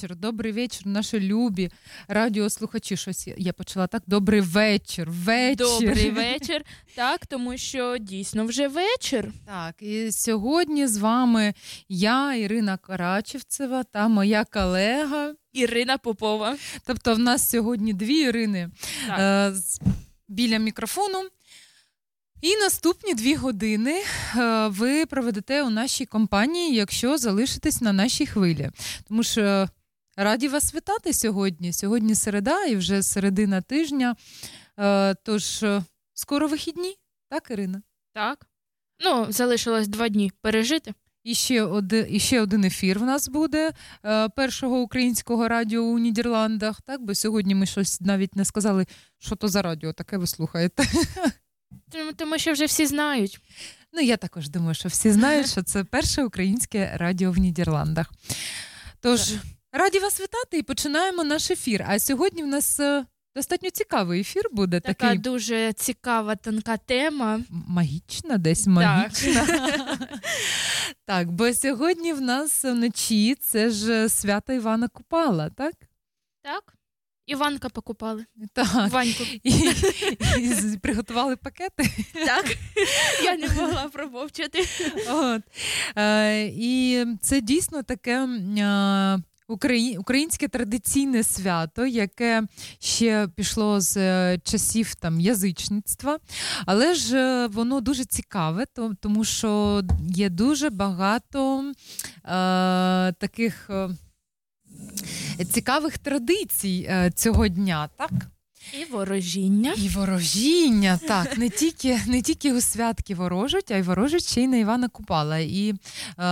Вечір, добрий вечір, наші любі радіослухачі. Щось я почала так. Добрий вечір. вечір. Добрий вечір. Так, тому що дійсно вже вечір. Так, і сьогодні з вами я, Ірина Карачевцева, та моя колега Ірина Попова. Тобто, в нас сьогодні дві Ірини е, біля мікрофону. І наступні дві години е, ви проведете у нашій компанії, якщо залишитесь на нашій хвилі. Тому що раді вас вітати сьогодні. Сьогодні середа і вже середина тижня. Е, тож е, скоро вихідні, так, Ірина? Так. Ну, залишилось два дні пережити. І ще один, і ще один ефір в нас буде першого українського радіо у Нідерландах. Так, бо сьогодні ми щось навіть не сказали, що то за радіо таке ви слухаєте. Тому що вже всі знають. Ну, я також думаю, що всі знають, що це перше українське радіо в Нідерландах. Тож, раді вас вітати і починаємо наш ефір. А сьогодні в нас е, достатньо цікавий ефір буде. Така такий... дуже цікава, тонка тема. Магічна, десь магічна. Так. так, бо сьогодні в нас вночі це ж свято Івана Купала, так? Так. Іванка покупали. Так. Ваньку. І, і Приготували пакети. Так, я не могла промовчати. От. Е, І це дійсно таке. Українське традиційне свято, яке ще пішло з е, часів там язичництва, але ж е, воно дуже цікаве, тому що є дуже багато е, таких. Е, цікавих традицій цього дня, так? І ворожіння. І ворожіння, так. Не тільки не тільки у святки ворожать, а й ворожать ще й на Івана Купала. І е,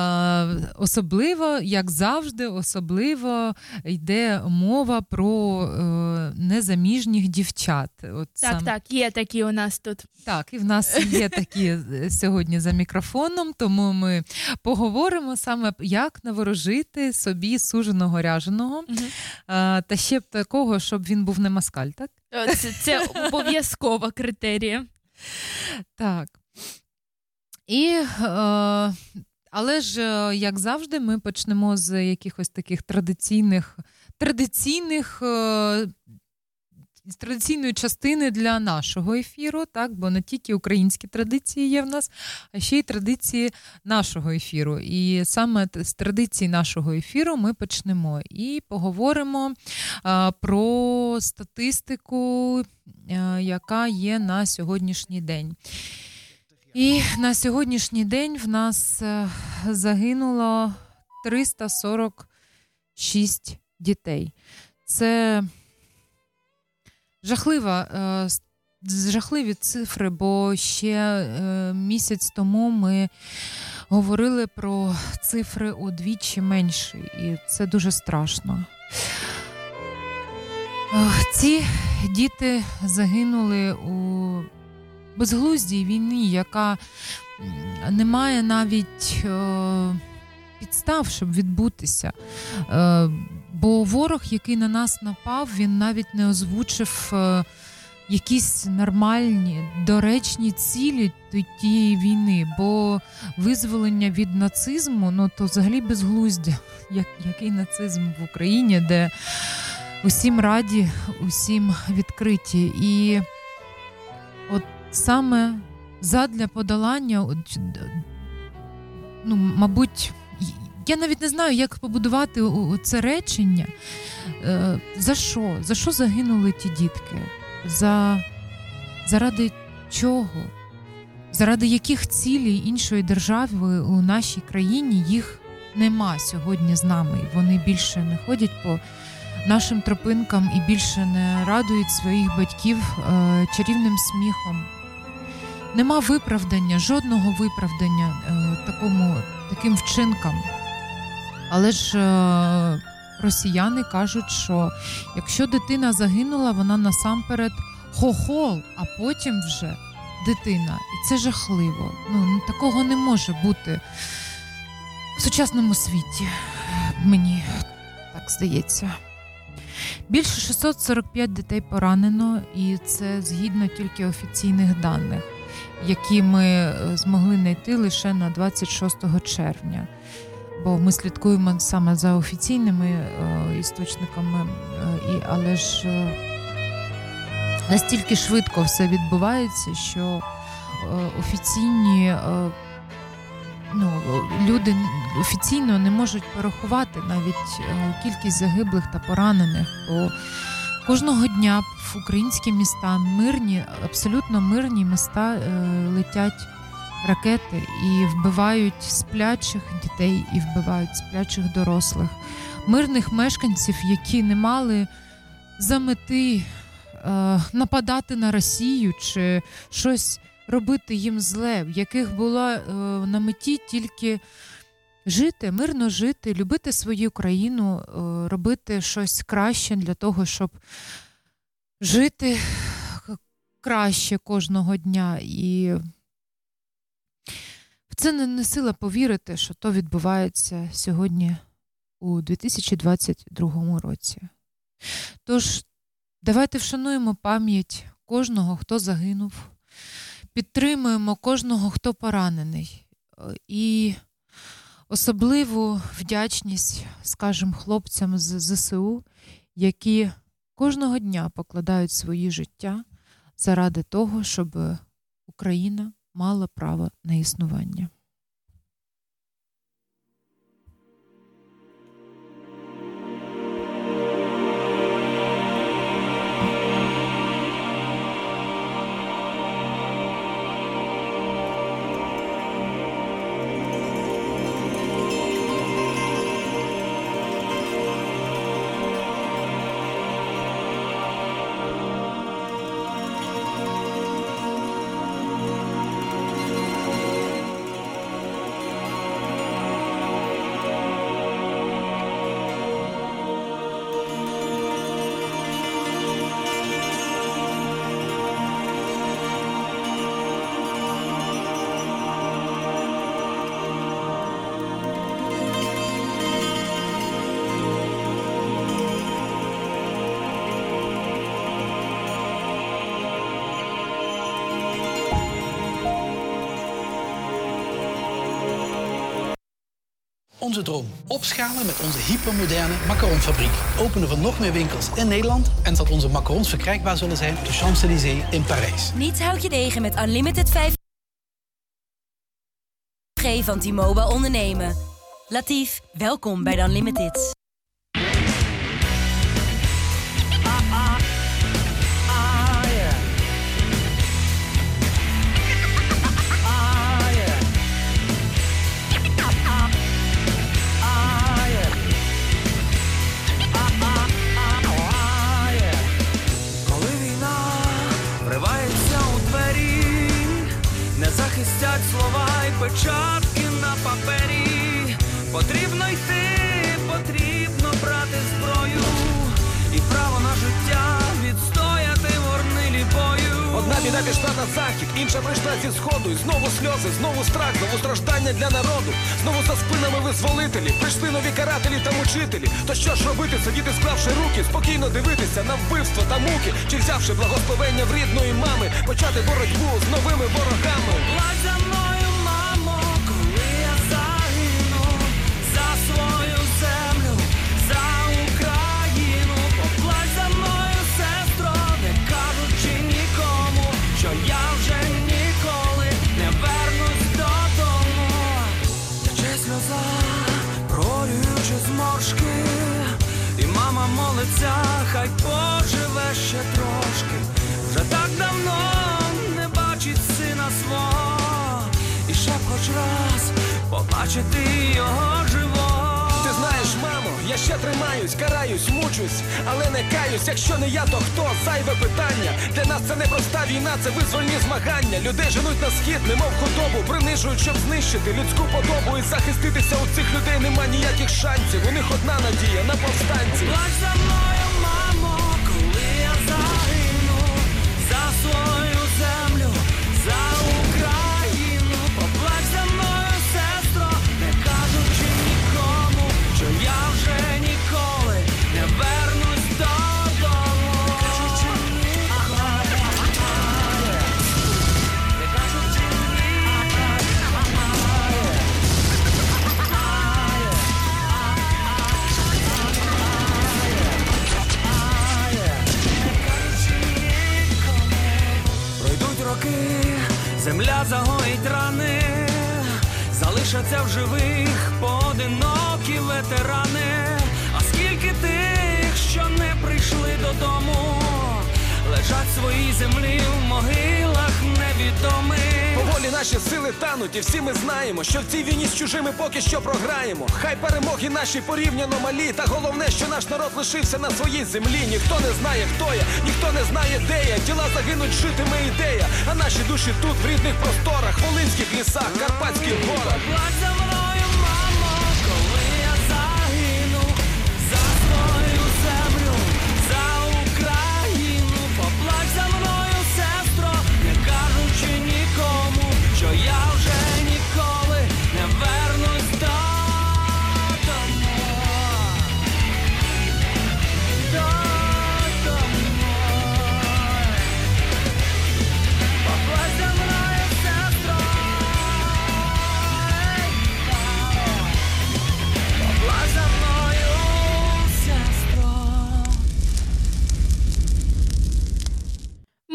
особливо, як завжди, особливо йде мова про е, незаміжніх дівчат. От Так, сам... так, є такі у нас тут. Так, і в нас є такі е, сьогодні за мікрофоном, тому ми поговоримо саме, як наворожити собі суженого ряженого, угу. е, та ще б такого, щоб він був не маскаль, так? Е, це, це обов'язкова критерія. Так. І, е, Але ж, е, як завжди, ми почнемо з якихось таких традиційних традиційних е, з традиційної частини для нашого ефіру, так, бо не тільки українські традиції є в нас, а ще й традиції нашого ефіру. І саме з традиції нашого ефіру ми почнемо і поговоримо а, про статистику, а, яка є на сьогоднішній день. І на сьогоднішній день в нас е, загинуло 346 дітей. Це жахлива, е, жахливі цифри, бо ще е, місяць тому ми говорили про цифри удвічі менші, і це дуже страшно. Ці діти загинули у безглуздій війні, яка не має навіть е, підстав, щоб відбутися Бо ворог, який на нас напав, він навіть не озвучив е, якісь нормальні, доречні цілі тієї війни. Бо визволення від нацизму ну то взагалі безглуздя. Як, Який нацизм в Україні, де усім раді, усім відкриті. І от саме задля подолання, ну, мабуть, я навіть не знаю, як побудувати це речення. Е, за що? За що загинули ті дітки? За... Заради чого? Заради яких цілей іншої держави у нашій країні їх нема сьогодні з нами. Вони більше не ходять по нашим тропинкам і більше не радують своїх батьків е, чарівним сміхом. Нема виправдання, жодного виправдання е, такому, таким вчинкам. Але ж е, росіяни кажуть, що якщо дитина загинула, вона насамперед хохол, а потім вже дитина. І це жахливо. Ну, Такого не може бути в сучасному світі. Мені так здається. Більше 645 дітей поранено, і це згідно тільки офіційних даних, які ми е, змогли знайти лише на 26 червня. Бо ми слідкуємо саме за офіційними е, істочниками, е, і, але ж е, настільки швидко все відбувається, що офіційні ну, люди офіційно не можуть порахувати навіть кількість загиблих та поранених. Бо кожного дня в українські міста мирні, абсолютно мирні міста летять ракети і вбивають сплячих дітей, і вбивають сплячих дорослих, мирних мешканців, які не мали за мети е, нападати на Росію чи щось робити їм зле, в яких була е, на меті тільки жити, мирно жити, любити свою країну, е, робити щось краще для того, щоб жити краще кожного дня. І це не, не сила повірити, що то відбувається сьогодні у 2022 році. Тож, давайте вшануємо пам'ять кожного, хто загинув підтримуємо кожного, хто поранений. І особливу вдячність, скажімо, хлопцям з ЗСУ, які кожного дня покладають свої життя заради того, щоб Україна мала право на існування. Onze droom. Opschalen met onze hypermoderne macaronfabriek. Openen van nog meer winkels in Nederland. En dat onze macarons verkrijgbaar zullen zijn op de Champs-Élysées in Parijs. Niet houd je degen met Unlimited 5G van T-Mobile ondernemen. Latief, welkom bij de Unlimited. Початки на папері, потрібно йти, потрібно брати зброю і право на життя відстояти ворнилі бою. Одна біда пішла на захід, інша прийшла зі сходу. І знову сльози, знову страх, знову страждання для народу. Знову за спинами визволителі прийшли нові карателі та мучителі. То що ж робити? Сидіти, склавши руки, спокійно дивитися на вбивство та муки, чи взявши благословення в рідної мами, почати боротьбу з новими ворогами. Молиться, хай поживе ще трошки. Вже так давно не бачить сина свого, і ще хоч раз побачити його живого. Я ще тримаюсь, караюсь, мучусь, але не каюсь. Якщо не я, то хто? Зайве питання. Для нас це не проста війна, це визвольні змагання. Людей женуть на схід, немов худобу, принижують, щоб знищити людську подобу і захиститися у цих людей нема ніяких шансів. У них одна надія на повстанців. Живих поодинокі ветерани. А скільки тих, що не прийшли додому, лежать в своїй землі в могилах невідомих. Поволі наші сили тануть, і всі ми знаємо, що в цій війні з чужими поки що програємо. Хай перемоги наші порівняно малі, та головне, що наш народ лишився на своїй землі. Ніхто не знає, хто я, ніхто не знає, де я. Тіла загинуть, житиме ідея. А наші душі тут, в рідних просторах, волинських лісах, карпатських горах.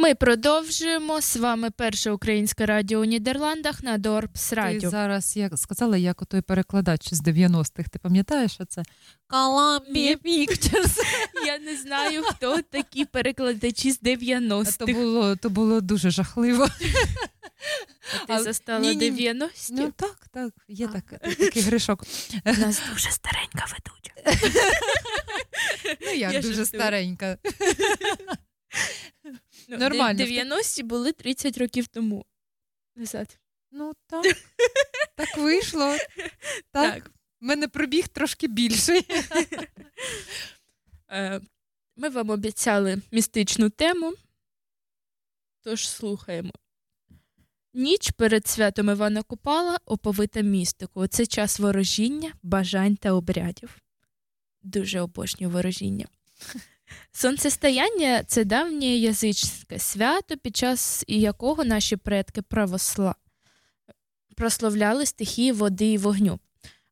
Ми продовжуємо. З вами перше українське радіо у Нідерландах на Дорпс Ти Радіо. зараз як сказала, як отой перекладач з 90-х. Ти пам'ятаєш, що це? Columbia Pictures. Я не знаю, хто такі перекладачі з 90-х. То було, то було дуже жахливо. А ти але- застала ні-ні. 90-ті? Ну так, так, є так, такий грішок. У нас дуже старенька ведуча. Ну як Я дуже жартую. старенька. Ну, Нормально. 90-ті були 30 років тому. Назад. Ну так, так вийшло. Так. Так. У мене пробіг трошки більший. Е, Ми вам обіцяли містичну тему. Тож слухаємо. Ніч перед святом Івана Купала оповита містику. Це час ворожіння, бажань та обрядів. Дуже обожнюю ворожіння. Сонцестояння це давнє язичське свято, під час якого наші предки правосла... прославляли стихії води і вогню,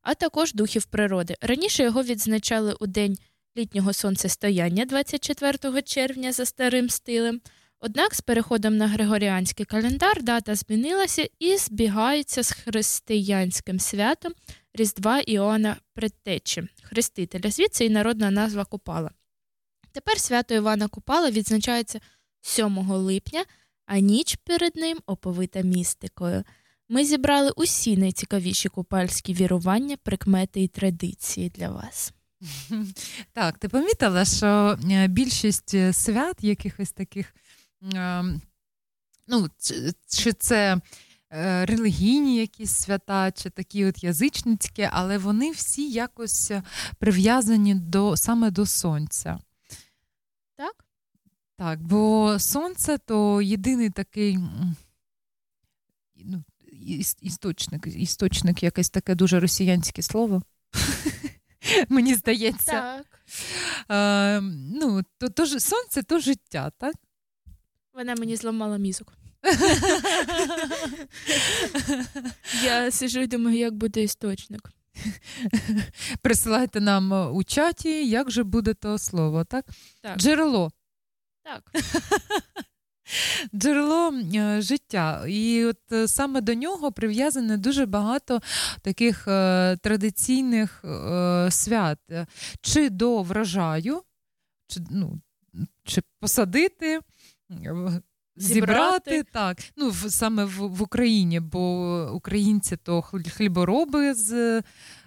а також духів природи. Раніше його відзначали у день літнього сонцестояння 24 червня за старим стилем. Однак з переходом на григоріанський календар дата змінилася і збігається з християнським святом Різдва Іоанна Предтечі, Хрестителя. Звідси і народна назва Купала. Тепер свято Івана Купала відзначається 7 липня, а ніч перед ним оповита містикою. Ми зібрали усі найцікавіші купальські вірування, прикмети і традиції для вас. Так, ти помітила, що е, більшість е, свят, якихось таких, е, ну, чи- це е, релігійні якісь свята, чи такі от язичницькі, але вони всі якось прив'язані до саме до сонця. Так? Бо сонце то єдиний такий ну, істочник, істочник, якесь таке дуже росіянське слово. Мені здається. Так. Е, ну, то, то, сонце то життя, так? Вона мені зламала мізок. Я сижу і думаю, як буде істочник. Присилайте нам у чаті, як же буде то слово, так? Так. Джерело. Так. Джерело е, життя. І от е, саме до нього прив'язане дуже багато таких е, традиційних е, свят. Чи до врожаю, чи, ну, чи посадити. е, Зібрати, Зібрати. так. Ну, саме в, в Україні, бо українці то хл- хлібороби з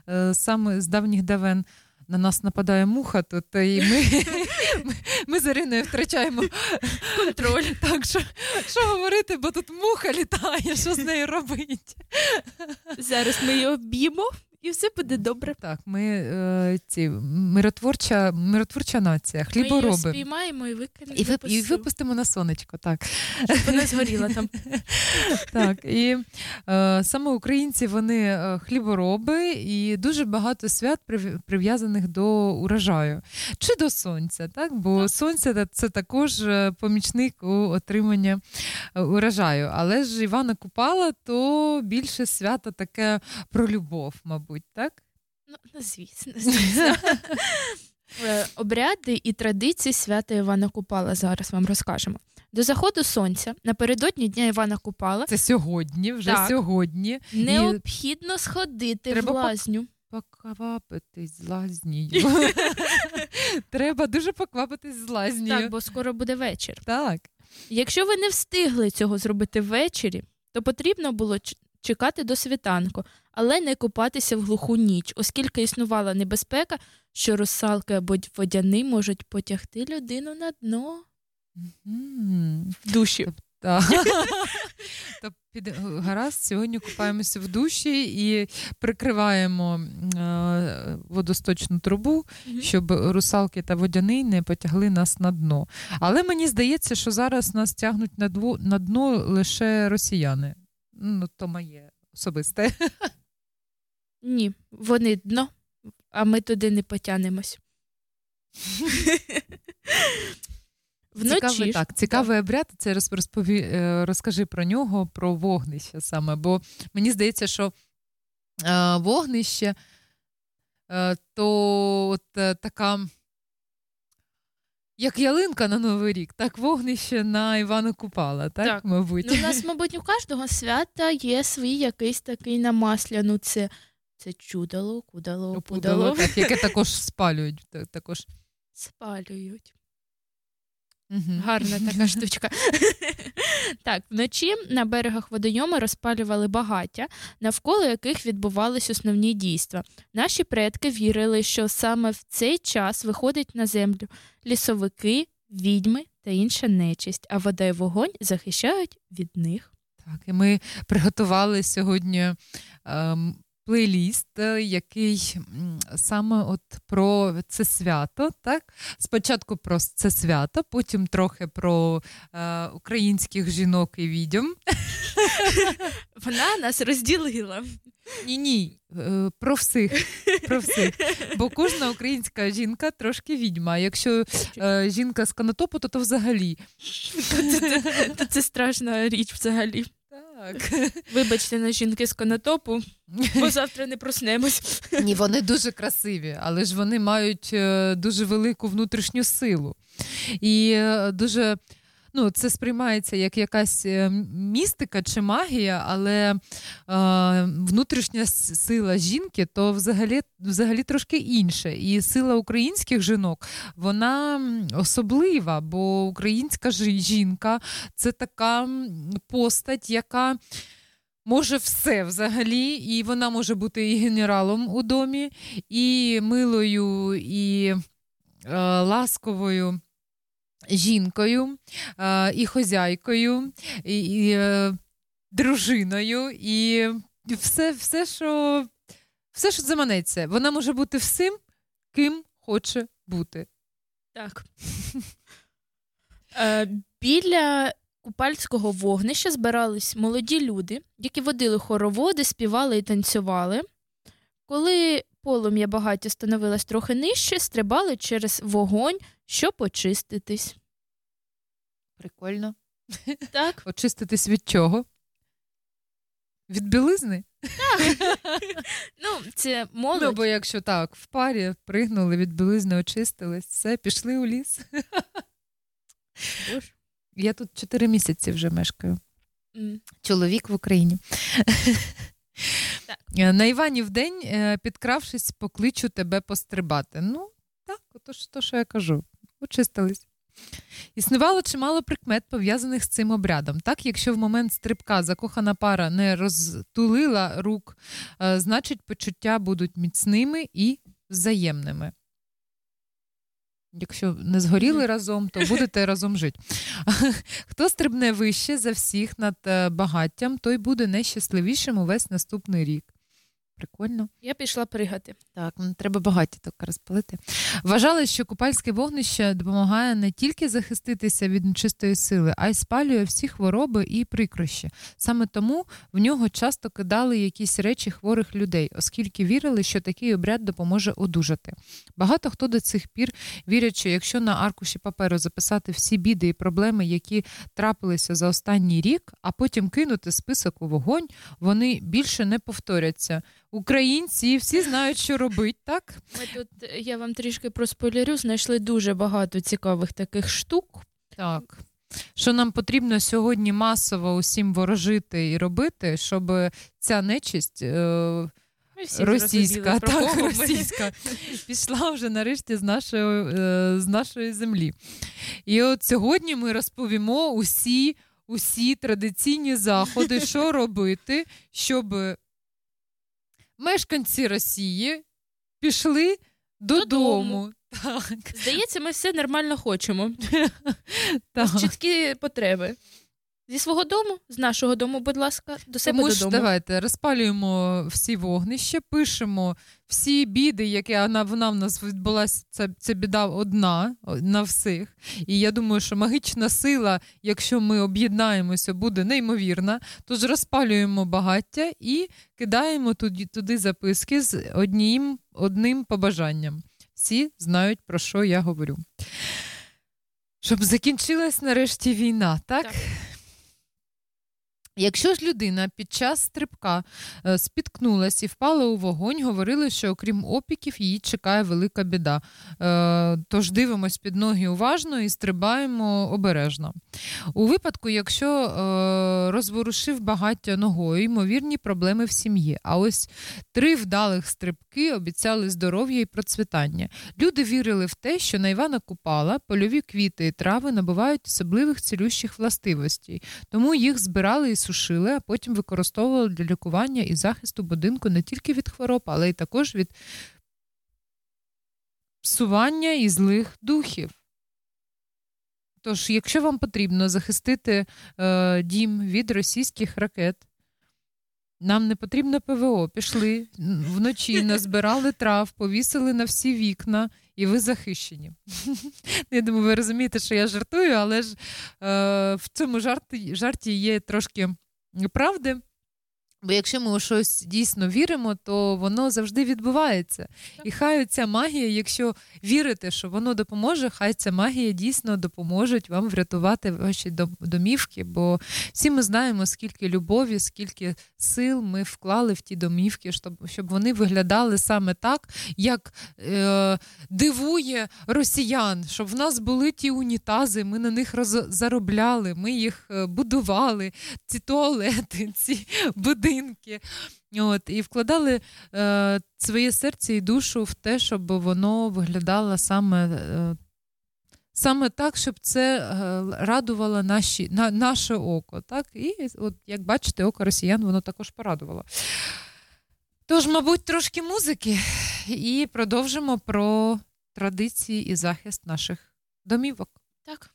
е, саме з давніх давен. На нас нападає муха, то, то і ми, ми, ми з Іриною втрачаємо Контроль. так, що, що говорити, бо тут муха літає, що з нею робити? Зараз ми її об'їмо і все буде добре. Так, ми е, ці миротворча, миротворча нація, хлібороби. Ми її спіймаємо і викинемо. І, вип, і випустимо на сонечко, так. щоб вона згоріла там. так. І е, саме українці вони е, хлібороби, і дуже багато свят прив'язаних до урожаю. Чи до сонця, так? Бо сонце це також е, помічник у отримання е, урожаю. Але ж Івана Купала то більше свято таке про любов, мабуть, так? Ну, ну, звісно, звісно. Е, Обряди і традиції свята Івана Купала зараз вам розкажемо. До заходу сонця напередодні дня Івана Купала Це сьогодні, вже Так. сьогодні. необхідно сходити Треба в лазню. Поквапитись з лазнію. Треба дуже поквапитись з лазнію. Так, бо скоро буде вечір. Так. Якщо ви не встигли цього зробити ввечері, то потрібно було чекати до світанку, але не купатися в глуху ніч, оскільки існувала небезпека, що русалки або водяни можуть потягти людину на дно в душі. Так. Під гаразд, сьогодні купаємося в душі і прикриваємо е, водосточну трубу, щоб русалки та водяни не потягли нас на дно. Але мені здається, що зараз нас тягнуть на дно лише росіяни. Ну, то моє особисте. Ні, вони дно, а ми туди не потянемось. Вночі Цікавий, ж- так, цікавий обряд. Це розпові, е, розкажи про нього, про вогнище саме. Бо мені здається, що е, вогнище е, то от, е, така. Як ялинка на Новий рік, так вогнище на Івана Купала, так, Так. мабуть. Ну, у нас, мабуть, у кожного свята є свій якийсь такий намасляну. Це, це чудало, кудало, пудало. так, яке також спалюють. та- Також. Спалюють. Гарна така штучка. так, вночі на берегах водойому розпалювали багаття, навколо яких відбувались основні дійства. Наші предки вірили, що саме в цей час виходить на землю лісовики, відьми та інша нечисть, а вода і вогонь захищають від них. Так, і ми приготували сьогодні ем, плейліст, е, який саме от про це свято. Так? Спочатку про це свято, потім трохи про е, українських жінок і відьом. Вона нас розділила. Ні, ні, е, про всіх. Про всіх. Бо кожна українська жінка трошки відьма. Якщо е, жінка з конотопу, то, то взагалі. Та це страшна річ взагалі. Так. Вибачте на жінки з конотопу, бо завтра не проснемось. Ні, вони дуже красиві, але ж вони мають е, дуже велику внутрішню силу. І е, дуже. Ну, це сприймається як якась е, містика чи магія, але е, внутрішня сила жінки то взагалі, взагалі трошки інше. І сила українських жінок вона особлива, бо українська жінка це така постать, яка може все взагалі, і вона може бути і генералом у домі, і милою, і е, ласковою. Жінкою, е, і хозяйкою, і, і е, дружиною, і все, все, що, все, що заманеться. Вона може бути всім, ким хоче бути. Так. Е, Біля купальського вогнища збирались молоді люди, які водили хороводи, співали і танцювали. Коли полум'я багаття становилось трохи нижче, стрибали через вогонь, щоб очиститись. Прикольно. Так, Очиститись від чого? Від білизни? ну це молодь. Ну, бо якщо так, в парі пригнули, від білизни очистились, все, пішли у ліс. Боже. Я тут 4 місяці вже мешкаю. М. Чоловік в Україні. Е, На Іванів день, е, підкравшись, покличу тебе пострибати. Ну, так, отож, то, що я кажу, очистились. Існувало чимало прикмет, пов'язаних з цим обрядом. Так, якщо в момент стрибка закохана пара не розтулила рук, е, значить почуття будуть міцними і взаємними. Якщо не згоріли разом, то будете разом жити. Хто стрибне вище за всіх над е, багаттям, той буде найщасливішим увесь наступний рік. Прикольно. Я пішла пригати. Так, ну, треба багаті так розпалити. Вважали, що купальське вогнище допомагає не тільки захиститися від нечистої сили, а й спалює всі хвороби і прикрощі. Саме тому в нього часто кидали якісь речі хворих людей, оскільки вірили, що такий обряд допоможе одужати. Багато хто до цих пір вірять, що якщо на аркуші паперу записати всі біди і проблеми, які трапилися за останній рік, а потім кинути список у вогонь, вони більше не повторяться. Українці всі знають, що робить, так? Ми тут, я вам трішки проспойлерю, знайшли дуже багато цікавих таких штук. Так. Що нам потрібно сьогодні масово усім ворожити і робити, щоб ця нечисть е, російська, так, російська пішла вже нарешті з нашої, е, з нашої землі. І от сьогодні ми розповімо усі, усі традиційні заходи, що робити, щоб мешканці Росії пішли додому. Так, Здається, ми все нормально хочемо. так. Чіткі потреби. Зі свого дому, з нашого дому, будь ласка, до себе Тому ж додому. давайте розпалюємо всі вогнища, пишемо всі біди, які вона, вона в нас відбулася. Це, це біда одна на всіх. І я думаю, що магічна сила, якщо ми об'єднаємося, буде неймовірна. Тож розпалюємо багаття і кидаємо туди, туди записки з одним, одним побажанням. Всі знають, про що я говорю. Щоб закінчилась нарешті війна, так? Так. Якщо ж людина під час стрибка е, спіткнулась і впала у вогонь, говорили, що окрім опіків її чекає велика біда. Е, Тож дивимось під ноги уважно і стрибаємо обережно. У випадку, якщо е, розворушив багаття ногою, ймовірні проблеми в сім'ї. А ось три вдалих стрибки обіцяли здоров'я і процвітання. Люди вірили в те, що на Івана Купала польові квіти і трави набувають особливих цілющих властивостей, тому їх збирали і сушили, а потім використовували для лікування і захисту будинку не тільки від хвороб, але й також від псування і злих духів. Тож, якщо вам потрібно захистити е, дім від російських ракет, нам не потрібно ПВО. Пішли вночі, назбирали трав, повісили на всі вікна, і ви захищені. Я думаю, ви розумієте, що я жартую, але ж е, в цьому жарті, жарті є трошки правди. Бо якщо ми у щось дійсно віримо, то воно завжди відбувається. І хай ця магія, якщо вірите, що воно допоможе, хай ця магія дійсно допоможе вам врятувати ваші домівки. Бо всі ми знаємо, скільки любові, скільки сил ми вклали в ті домівки, щоб, щоб вони виглядали саме так, як е, дивує росіян, щоб в нас були ті унітази, ми на них роз, заробляли, ми їх е, будували, ці туалети, ці будинки. От, і вкладали е, своє серце і душу в те, щоб воно виглядало саме, е, саме так, щоб це е, радувало наші, на, наше око. Так? І, от, як бачите, око росіян воно також порадувало. Тож, мабуть, трошки музики, і продовжимо про традиції і захист наших домівок. Так.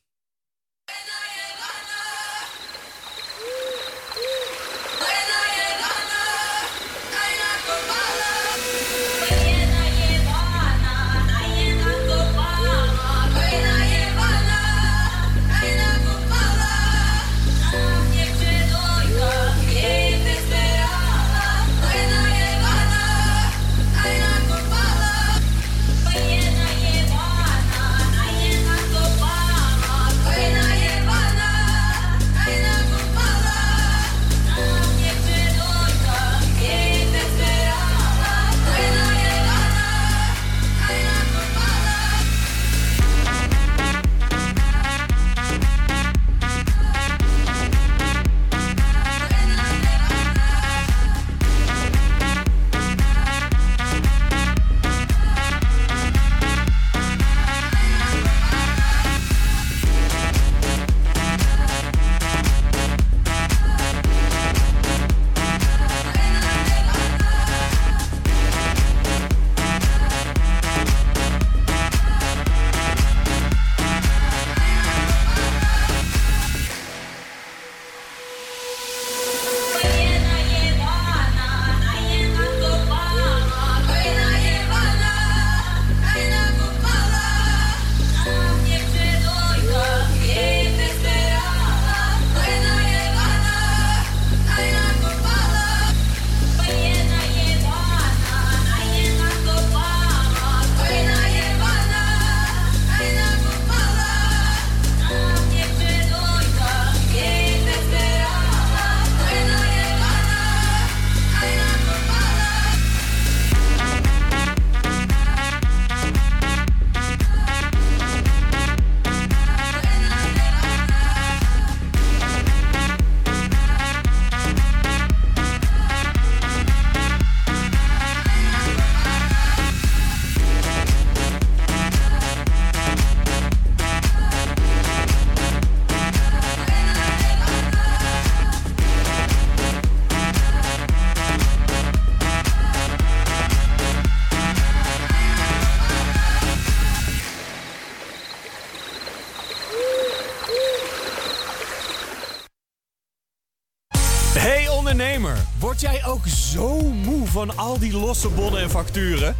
Van al die losse bonnen en facturen?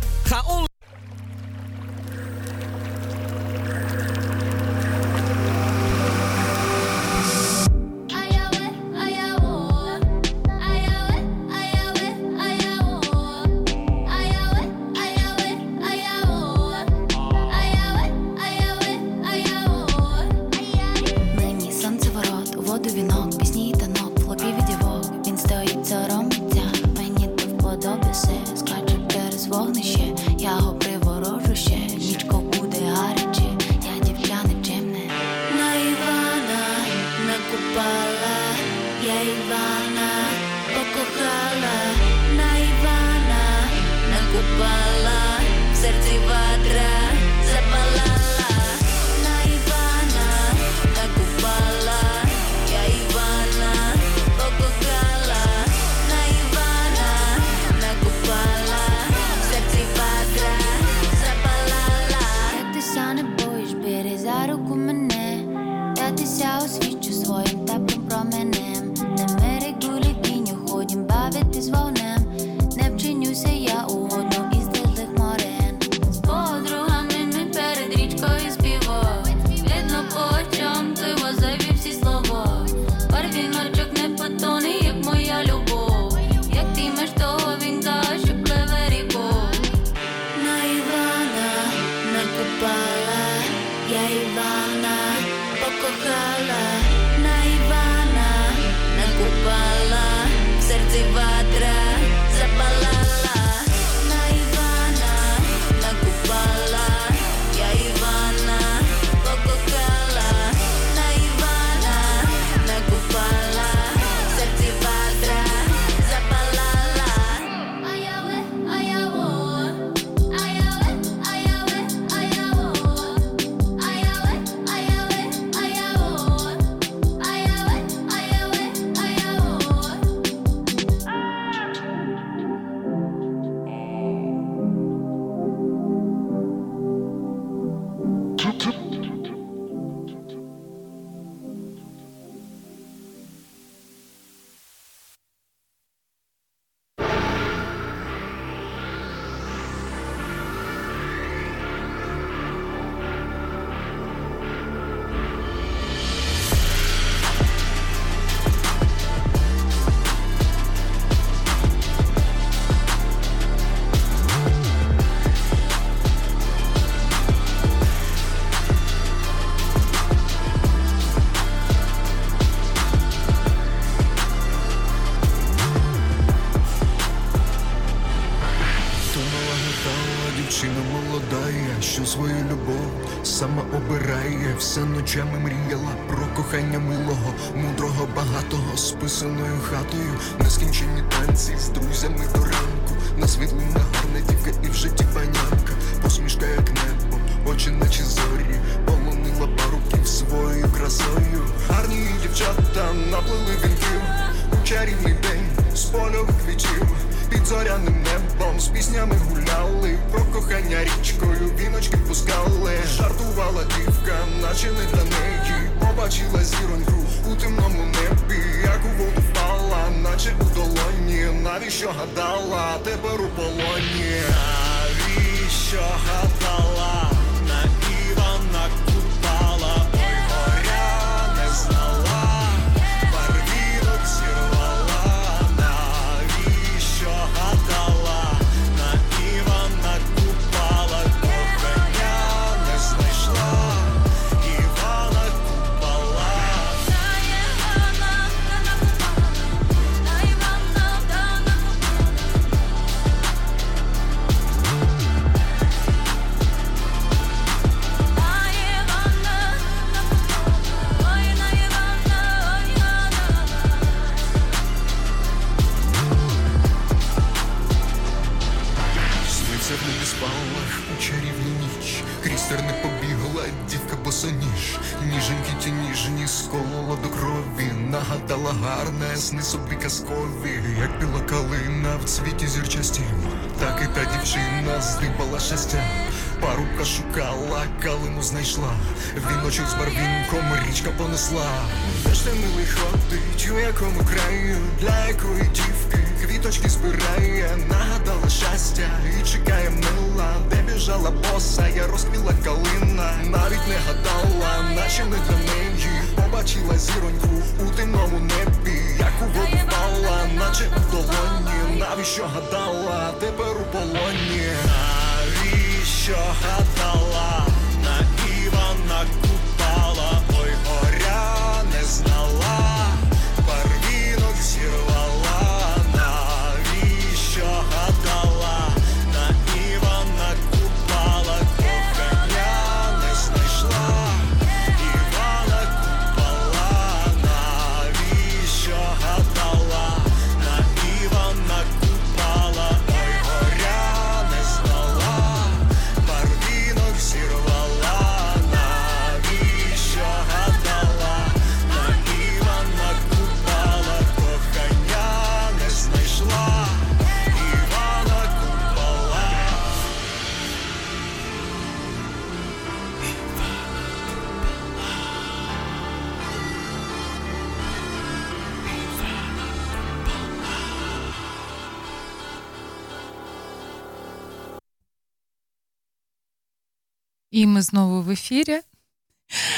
Біжала боса, я розквіла калина, навіть не гадала, наче не для неї побачила зіроньку у темному небі, як у воду впала, наче у долоні, навіщо гадала, тепер у полоні, навіщо гадала, на Івана Купала, ой, горя не знала, І ми знову в ефірі.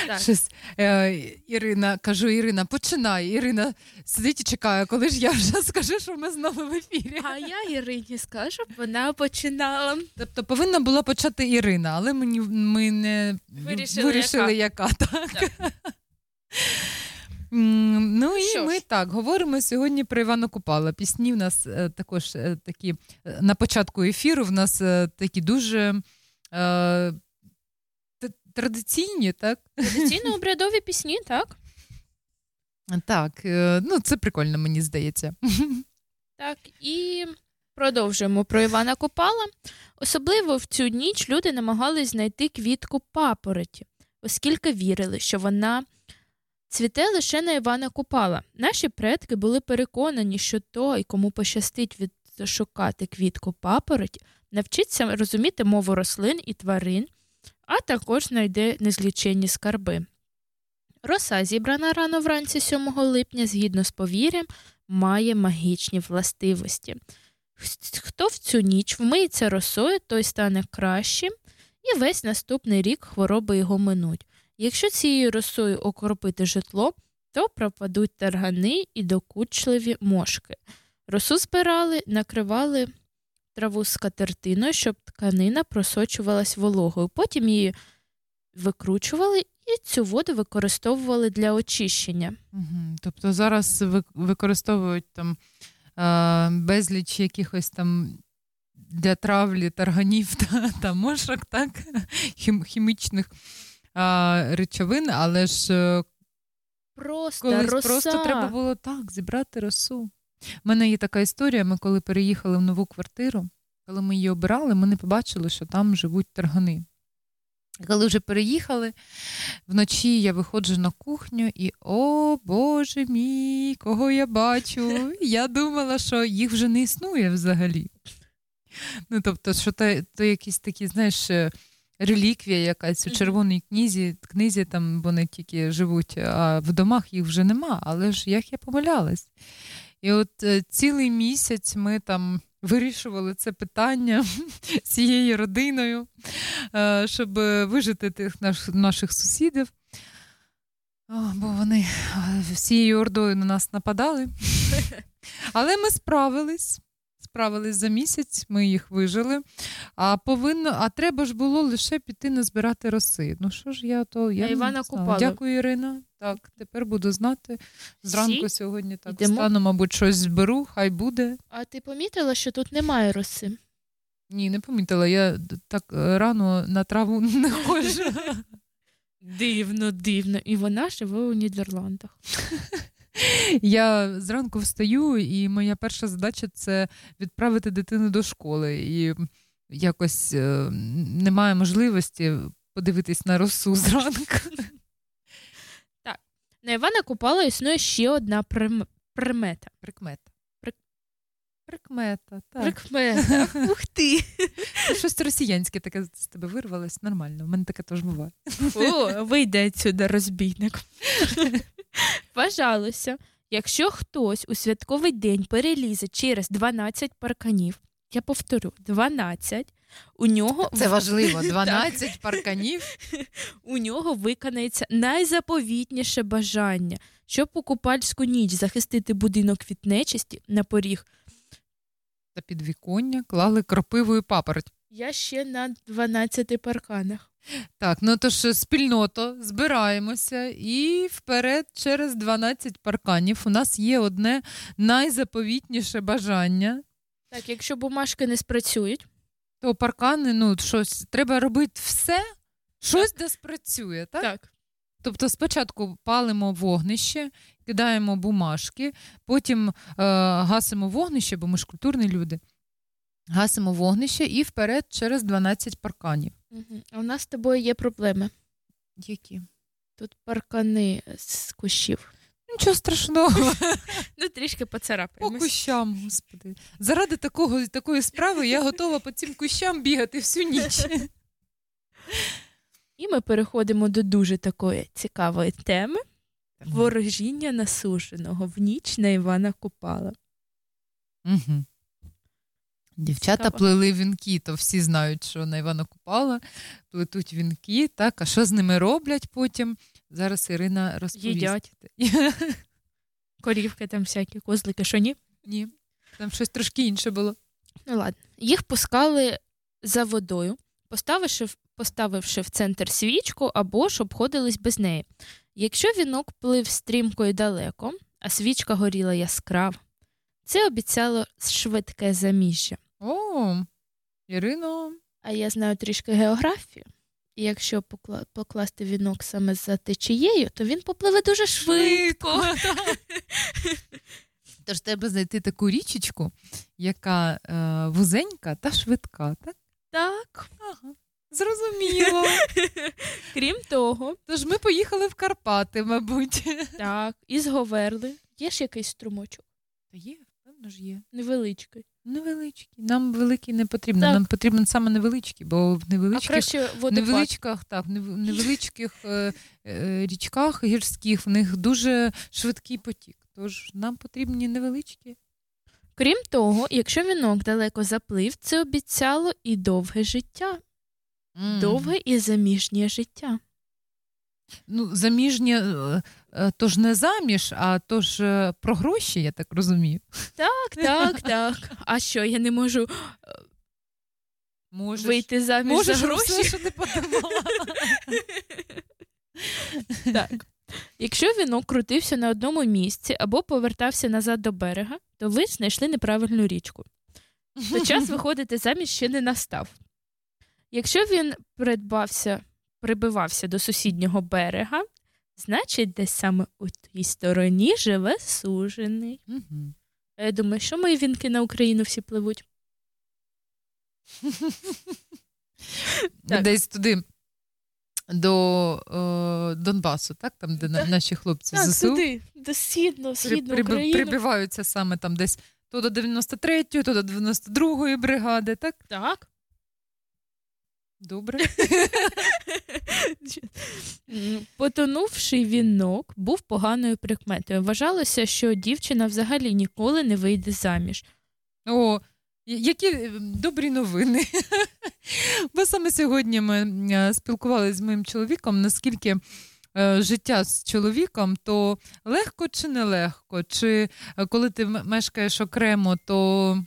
Так. Щось, е, Ірина, кажу, Ірина, починай. Ірина сидить і чекає, коли ж я вже скажу, що ми знову в ефірі. А я Ірині скажу, вона починала. Тобто повинна була почати Ірина, але мені, ми не Вирішили, вирішили яка. так. М, Ну і Що ми ж. так говоримо сьогодні про Івана Купала. Пісні в нас е, також е, такі е, на початку ефіру. В нас е, такі дуже е, традиційні, так? Традиційно обрядові пісні, так? Так, е, ну це прикольно, мені здається. Так, і продовжуємо про Івана Купала. Особливо в цю ніч люди намагались знайти квітку папороті, оскільки вірили, що вона цвіте лише на Івана Купала. Наші предки були переконані, що той, кому пощастить відшукати квітку папороті, навчиться розуміти мову рослин і тварин, а також знайде незліченні скарби. Роса, зібрана рано вранці 7 липня, згідно з повір'ям, має магічні властивості. Хто в цю ніч вмиється росою, той стане кращим, і весь наступний рік хвороби його минуть. Якщо цією росою окропити житло, то пропадуть таргани і докучливі мошки. Росу збирали, накривали траву скатертиною, щоб тканина просочувалась вологою. Потім її викручували і цю воду використовували для очищення. Мгм. Тобто зараз використовують там е, безліч якихось там для травлі тарганів та, та мошок, так? Хім, хімічних е, речовин, але ж е, Просто роса. просто треба було так зібрати росу. У мене є така історія. Ми коли переїхали в нову квартиру, коли ми її обирали, ми не побачили, що там живуть таргани. Коли вже переїхали, вночі я виходжу на кухню і о Боже мій, кого я бачу. Я думала, що їх вже не існує взагалі. Ну, тобто, що то, то якісь такі, знаєш, е, реліквія якась у червоній книзі, книзі там вони тільки живуть, а в домах їх вже нема. Але ж як я помилялась. І от е, цілий місяць ми там вирішували це питання цією родиною, е, щоб вижити тих наш, наших сусідів. О, бо вони е, всією ордою на нас нападали. Але ми справились. Справились за місяць, ми їх вижили. А повинно, а треба ж було лише піти назбирати роси. Ну що ж я то я не Івана. Купала? Дякую, Ірина. Так, тепер буду знати. Зранку Всі? сьогодні так Йдемо? стану, мабуть, щось зберу, хай буде. А ти помітила, що тут немає роси? Ні, не помітила. Я так е, рано на траву не ходжу. Дивно, дивно. І вона живе у Нідерландах. Я зранку встаю, і моя перша задача це відправити дитину до школи. І якось е, немає можливості подивитись на росу зранку. Так, На Івана Купала існує ще одна прим... примета. Прикмета. Прикмета, так. Прикмета. Ух ти. Щось росіянське таке з тебе вирвалось. Нормально. У мене таке теж буває. О, вийде сюди розбійник. Вважалося, якщо хтось у святковий день перелізе через 12 парканів, я повторю, 12, у нього Це важливо. 12 парканів. у нього виконається найзаповітніше бажання, щоб у купальську ніч захистити будинок від нечисті на поріг. Та підвіконня клали кропивою папороть. Я ще на 12 парканах. Так, ну то ж спільното, збираємося і вперед через 12 парканів. У нас є одне найзаповітніше бажання. Так, якщо бумажки не спрацюють, То паркани, ну щось треба робити все, щось де спрацює, так? так. Тобто спочатку палимо вогнище, кидаємо бумажки, потім е, гасимо вогнище, бо ми ж культурні люди. Гасимо вогнище і вперед через 12 парканів. Мгм. А у нас з тобою є проблеми. Які? Тут паркани з кущів. Нічого страшного. Ну, трішки По кущам, господи. Заради такого, такої справи я готова по цим кущам бігати всю ніч. І ми переходимо до дуже такої цікавої теми ворожіння насушеного в ніч на Івана Купала. Угу. Дівчата Цікаво. плели вінки, то всі знають, що на Івана Купала плетуть вінки, так, а що з ними роблять потім? Зараз Ірина розповість. Їдять. Корівки там всякі, козлики, що ні? Ні, там щось трошки інше було. Ну ладно. Їх пускали за водою, поставивши, поставивши в центр свічку або ж обходились без неї. Якщо вінок плив стрімко і далеко, а свічка горіла яскраво, це обіцяло швидке заміжжя. О, Ірино, А я знаю трішки географію. І якщо покла- покласти вінок саме за течією, то він попливе дуже швидко. Тож треба знайти таку річечку, яка е, вузенька та швидка, так? Так. Ага. Зрозуміло. Крім того, Тож ми поїхали в Карпати, мабуть. так, із Говерли є ж якийсь струмочок, Та є, певно ж є. невеличкий. Невеличкі. Нам великий не потрібно. Так. Нам потрібен саме невеличкий, бо в А невеличких, краще невеличках, так, в невеличких е, е, річках гірських в них дуже швидкий потік. Тож нам потрібні невеличкі. Крім того, якщо вінок далеко заплив, це обіцяло і довге життя, М. довге і заміжнє життя. Ну, заміжнє, е, е, то ж не заміж, а то ж е, про гроші, я так розумію. Так, так, так. А що, я не можу Можеш. вийти заміж Можеш за все, гроші? що ти подумала. Так. Якщо вінок крутився на одному місці або повертався назад до берега, то ви знайшли неправильну річку. То час виходити заміж ще не настав. Якщо він придбався, прибивався до сусіднього берега, значить, десь саме у тій стороні живе сужений. Мгм. А Я думаю, що мої вінки на Україну всі пливуть? Так. Десь туди. До е, Донбасу, так? Там, де на- наші хлопці Так, ЗСУ туди, до східну, при- східну приби- Україну. прибиваються саме там десь то до 93-ї, то до 92-ї бригади, так? Так. Добре. М, Потонувший вінок був поганою прикметою. Вважалося, що дівчина взагалі ніколи не вийде заміж. О, які е, добрі новини. Бо саме сьогодні ми е, спілкувалися з моїм чоловіком, наскільки е, життя з чоловіком, то легко чи нелегко, чи коли ти мешкаєш окремо, то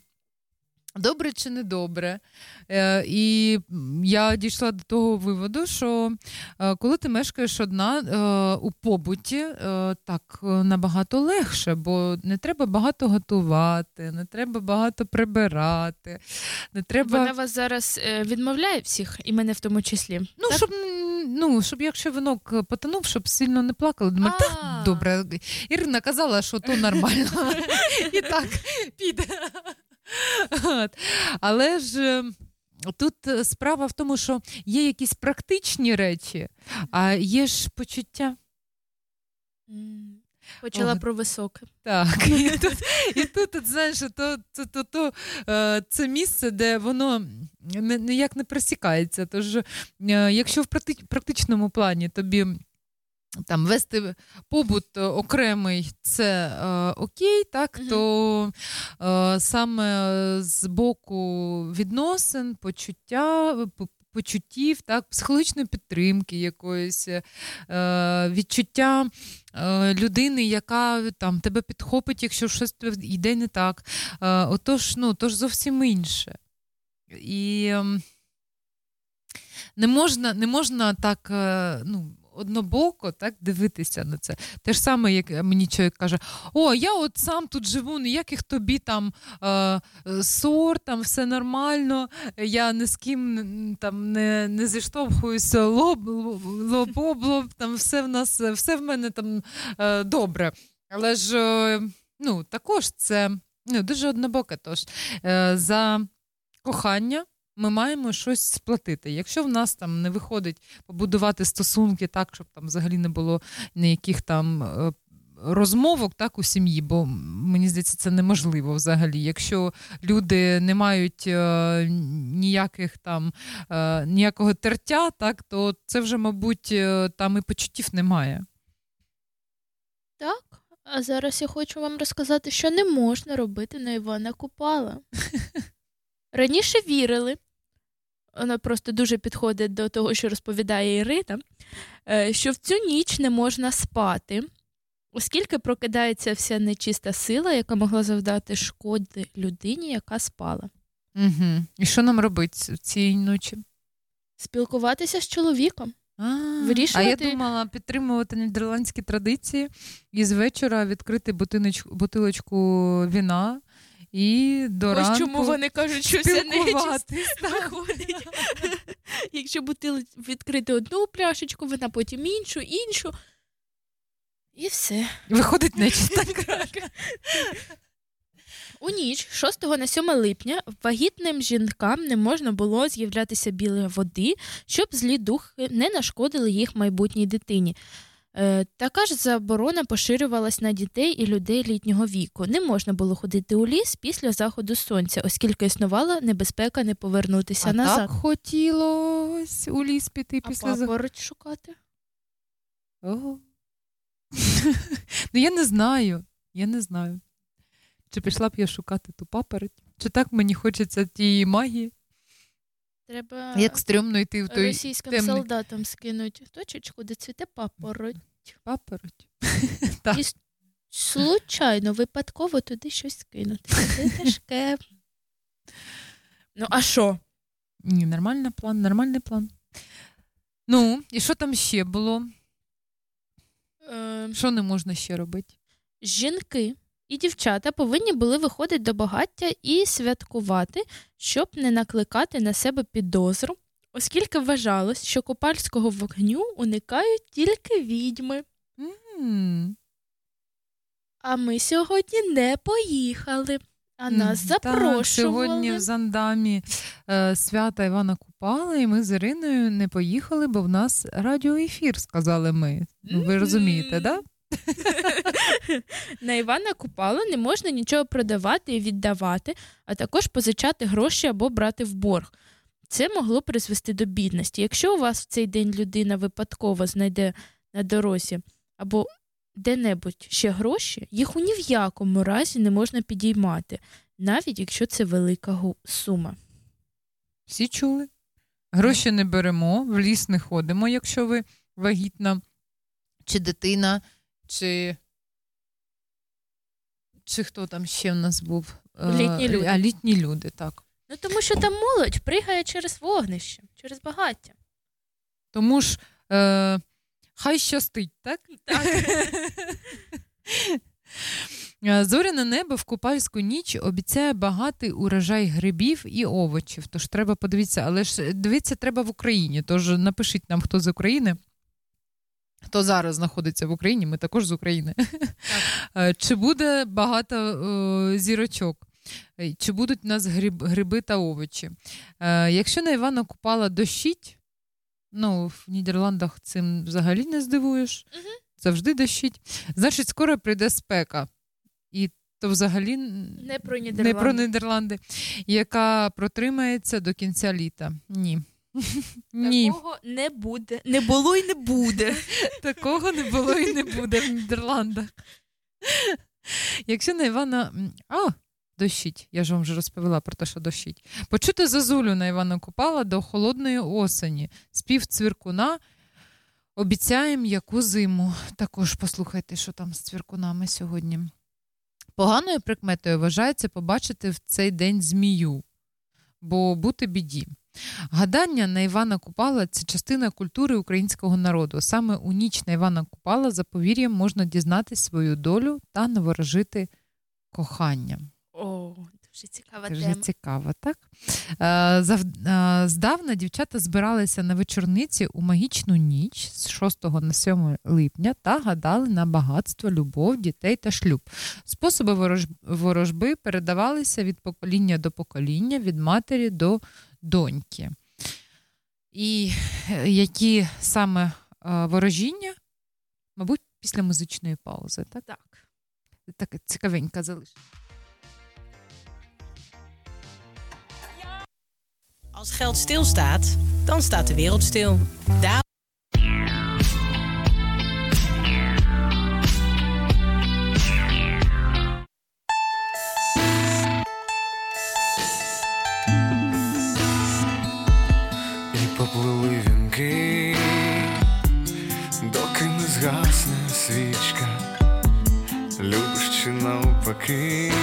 добре чи не добре. Е, І я дійшла до того виводу, що е, коли ти мешкаєш одна е, у побуті, так набагато легше, бо не треба багато готувати, не треба багато прибирати, не треба. Вона вас зараз відмовляє всіх, і мене в тому числі. Ну, Так? щоб, ну, щоб якщо винок потонув, щоб сильно не плакали. Думаю, так, добре. Ірина казала, що то нормально. І так піде. Але ж е, тут е, справа в тому, що є якісь практичні речі, а є ж почуття. Почала О, про високе. Так, і тут, і тут от, знаєш, то, то, то, то, е, це місце, де воно ніяк не просікається. Тож, якщо в практичному плані тобі там вести побут окремий, це е, окей, так, то е, саме з боку відносин, почуття. Почуттів, так, психологічної підтримки якоїсь, е, відчуття е, людини, яка там тебе підхопить, якщо щось йде не так. Е, отож, ну, тож зовсім інше. І ем, не можна, не можна так е, ну, однобоко так дивитися на це. Те ж саме, як мені чоловік каже: О, я от сам тут живу, ніяких тобі там е, ссор, там все нормально, я ні з ким там не, не зіштовхуюся лоб, лоб, об лоб, там все в нас, все в мене там е, добре. Але ж е, ну, також це ну, дуже однобоке. Тож е, за кохання ми маємо щось сплатити. Якщо в нас там не виходить побудувати стосунки так, щоб там взагалі не було ніяких там. е, Розмовок так у сім'ї, бо мені здається, це неможливо взагалі. Якщо люди не мають е, ніяких там е, ніякого тертя, так то це вже, мабуть, е, там і почуттів немає. Так. А зараз я хочу вам розказати, що не можна робити на Івана Купала. Раніше вірили, вона просто дуже підходить до того, що розповідає Ірина, е, що в цю ніч не можна спати, оскільки прокидається вся нечиста сила, яка могла завдати шкоди людині, яка спала. Угу. І що нам робити цієї ночі? Спілкуватися з чоловіком. А, а я думала підтримувати нідерландські традиції і з вечора відкрити бутиночку, бутилочку віна і до Ось ранку чому вони кажуть, що вся нечисть виходить. Якщо бутили відкрити одну пляшечку, вона потім іншу, іншу. І все. Виходить нечиста. У ніч 6 на 7 липня вагітним жінкам не можна було з'являтися біля води, щоб злі духи не нашкодили їх майбутній дитині. Е, така ж заборона поширювалась на дітей і людей літнього віку. Не можна було ходити у ліс після заходу сонця, оскільки існувала небезпека не повернутися А назад. так хотілось у ліс піти А після за- папороть шукати. Ого. ну я не знаю. Я не знаю. Чи пішла б я шукати ту папороть? Чи так мені хочеться тієї магії? Треба Як стрьомно йти в той російським темний солдатам скинуть точечку, де цвіте папороть. папороть. Так. І случайно, випадково туди щось скинути. Це тяжке. Ну, а що? Ні, нормальний план, нормальний план. Ну, і що там ще було? Е, Що не можна ще робити? жінки і дівчата повинні були виходити до багаття і святкувати, щоб не накликати на себе підозру, оскільки вважалось, що купальського вогню уникають тільки відьми. М, А ми сьогодні не поїхали, а нас м, запрошували. Так, сьогодні в Зандамі е, свята Івана Купала, і ми з Іриною не поїхали, бо в нас радіоефір, сказали ми. Ну, ви розумієте, да? На Івана Купала не можна нічого продавати і віддавати, а також позичати гроші або брати в борг. Це могло призвести до бідності. Якщо у вас в цей день людина випадково знайде на дорозі або де-небудь ще гроші, їх у ні в якому разі не можна підіймати, навіть якщо це велика сума. Всі чули? Гроші не беремо, в ліс не ходимо, якщо ви вагітна, чи дитина, чи. Чи хто там ще в нас був? Е, Літні люди. А літні люди, так. Ну тому що там молодь пригає через вогнище, через багаття. Тому ж е, хай щастить, так? Так. Е, Зоряне небо в купальську ніч обіцяє багатий урожай грибів і овочів. Тож треба подивитися, але ж дивитися треба в Україні. Тож напишіть нам, хто з України. Хто зараз знаходиться в Україні, ми також з України. Е, Чи буде багато е, зірочок? Е, Чи будуть у нас гриб, гриби та овочі? Е, Якщо на Івана Купала дощить, ну, в Нідерландах цим взагалі не здивуєш. завжди дощить. Значить, скоро прийде спека. І то взагалі Не про не про Нідерланди, яка протримається до кінця літа. Ні. Ні. Такого не буде. Не було і не буде. Такого не було і не буде в Нідерландах. Якщо на Івана. А, дощить. Я ж вам вже розповіла про те, що дощить. Почути зозулю на Івана Купала до холодної осені. Спів цвіркуна. Обіцяєм яку зиму. Також послухайте, що там з цвіркунами сьогодні. Поганою прикметою вважається побачити в цей день змію, бо бути біді. Гадання на Івана Купала це частина культури українського народу. Саме у ніч на Івана Купала за повір'ям можна дізнатись свою долю та наворожити кохання. О, дуже цікава Дуже тема. цікаво, так? Е, е, Здавна дівчата збиралися на вечорниці у магічну ніч з 6 на 7 липня та гадали на багатство, любов, дітей та шлюб. Способи ворожби передавалися від покоління до покоління, від матері до доньки. І е, які саме е, ворожіння, мабуть, після музичної паузи, так? Так. Так цікавенька залишиться. Als geld stilstaat, dan staat de wereld stil. Daar... que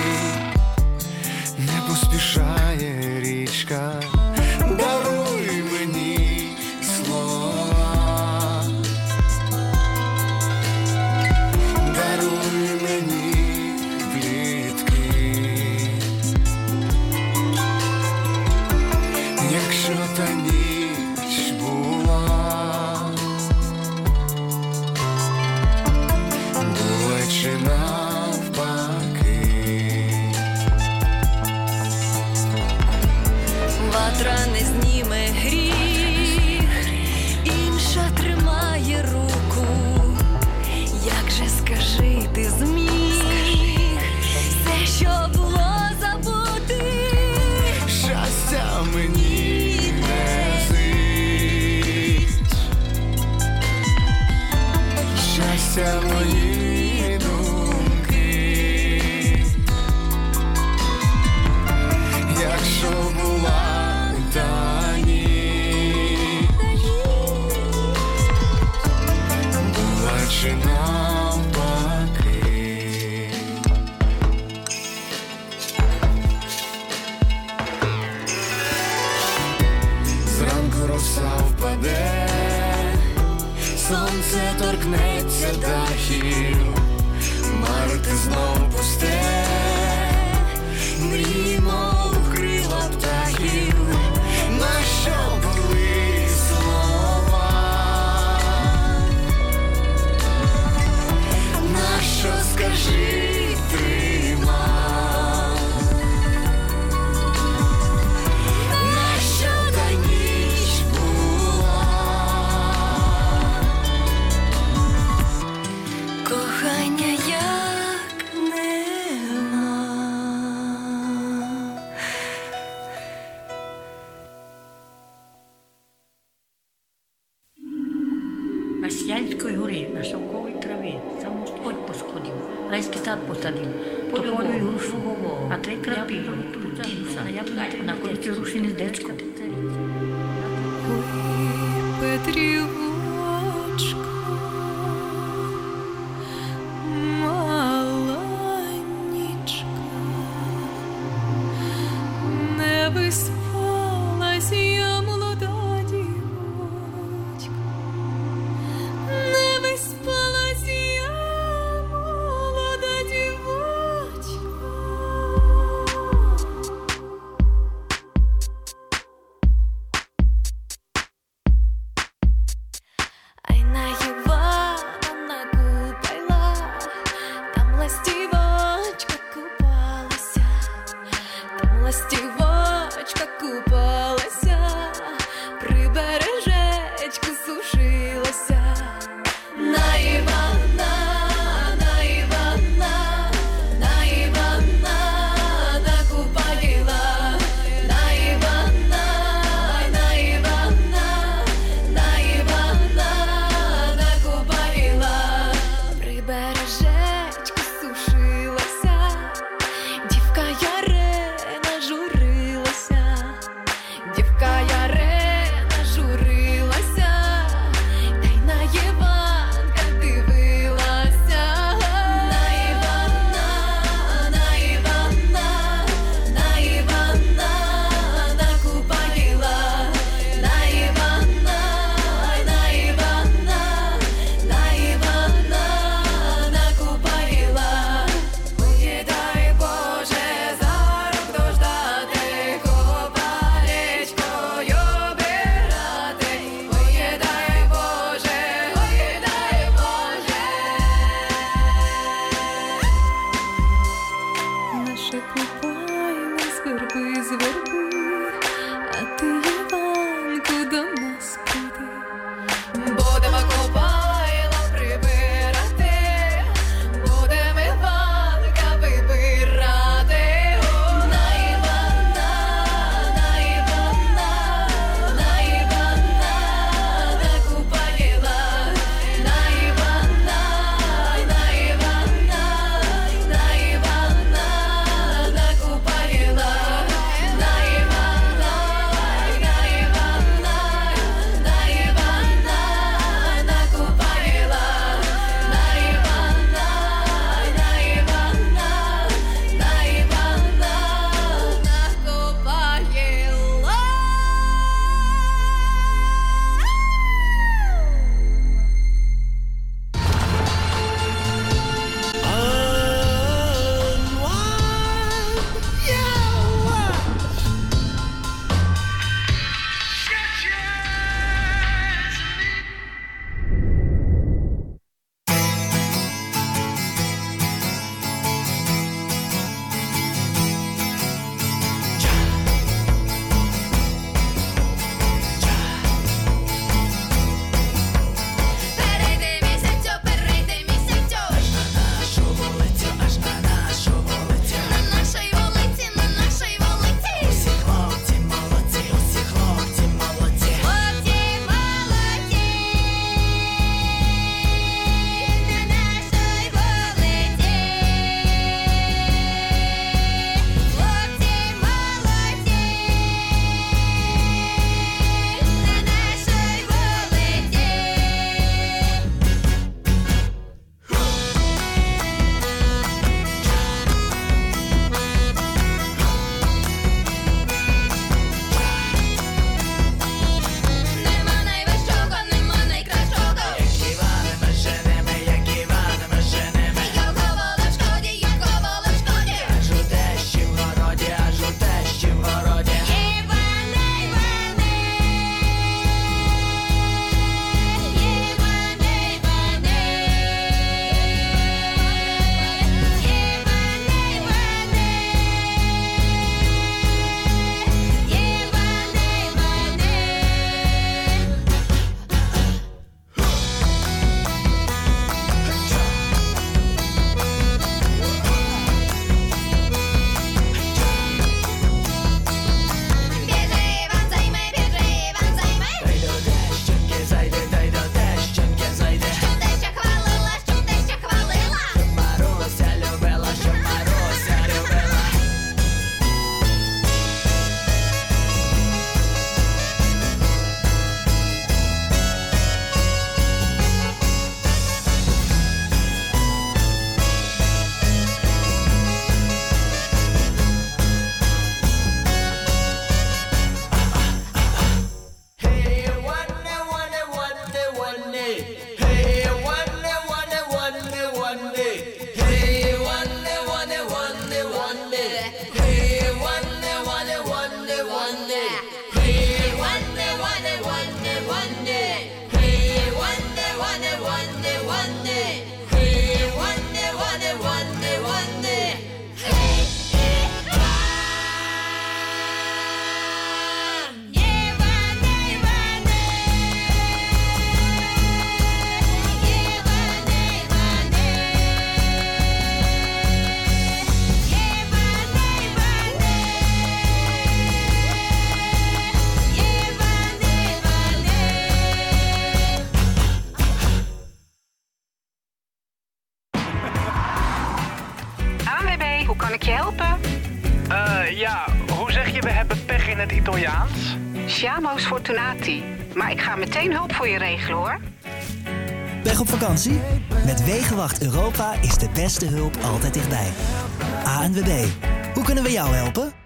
meteen hulp voor je regelen hoor. Weg op vakantie? Met Wegenwacht Europa is de beste hulp altijd dichtbij. ANWB, hoe kunnen we jou helpen?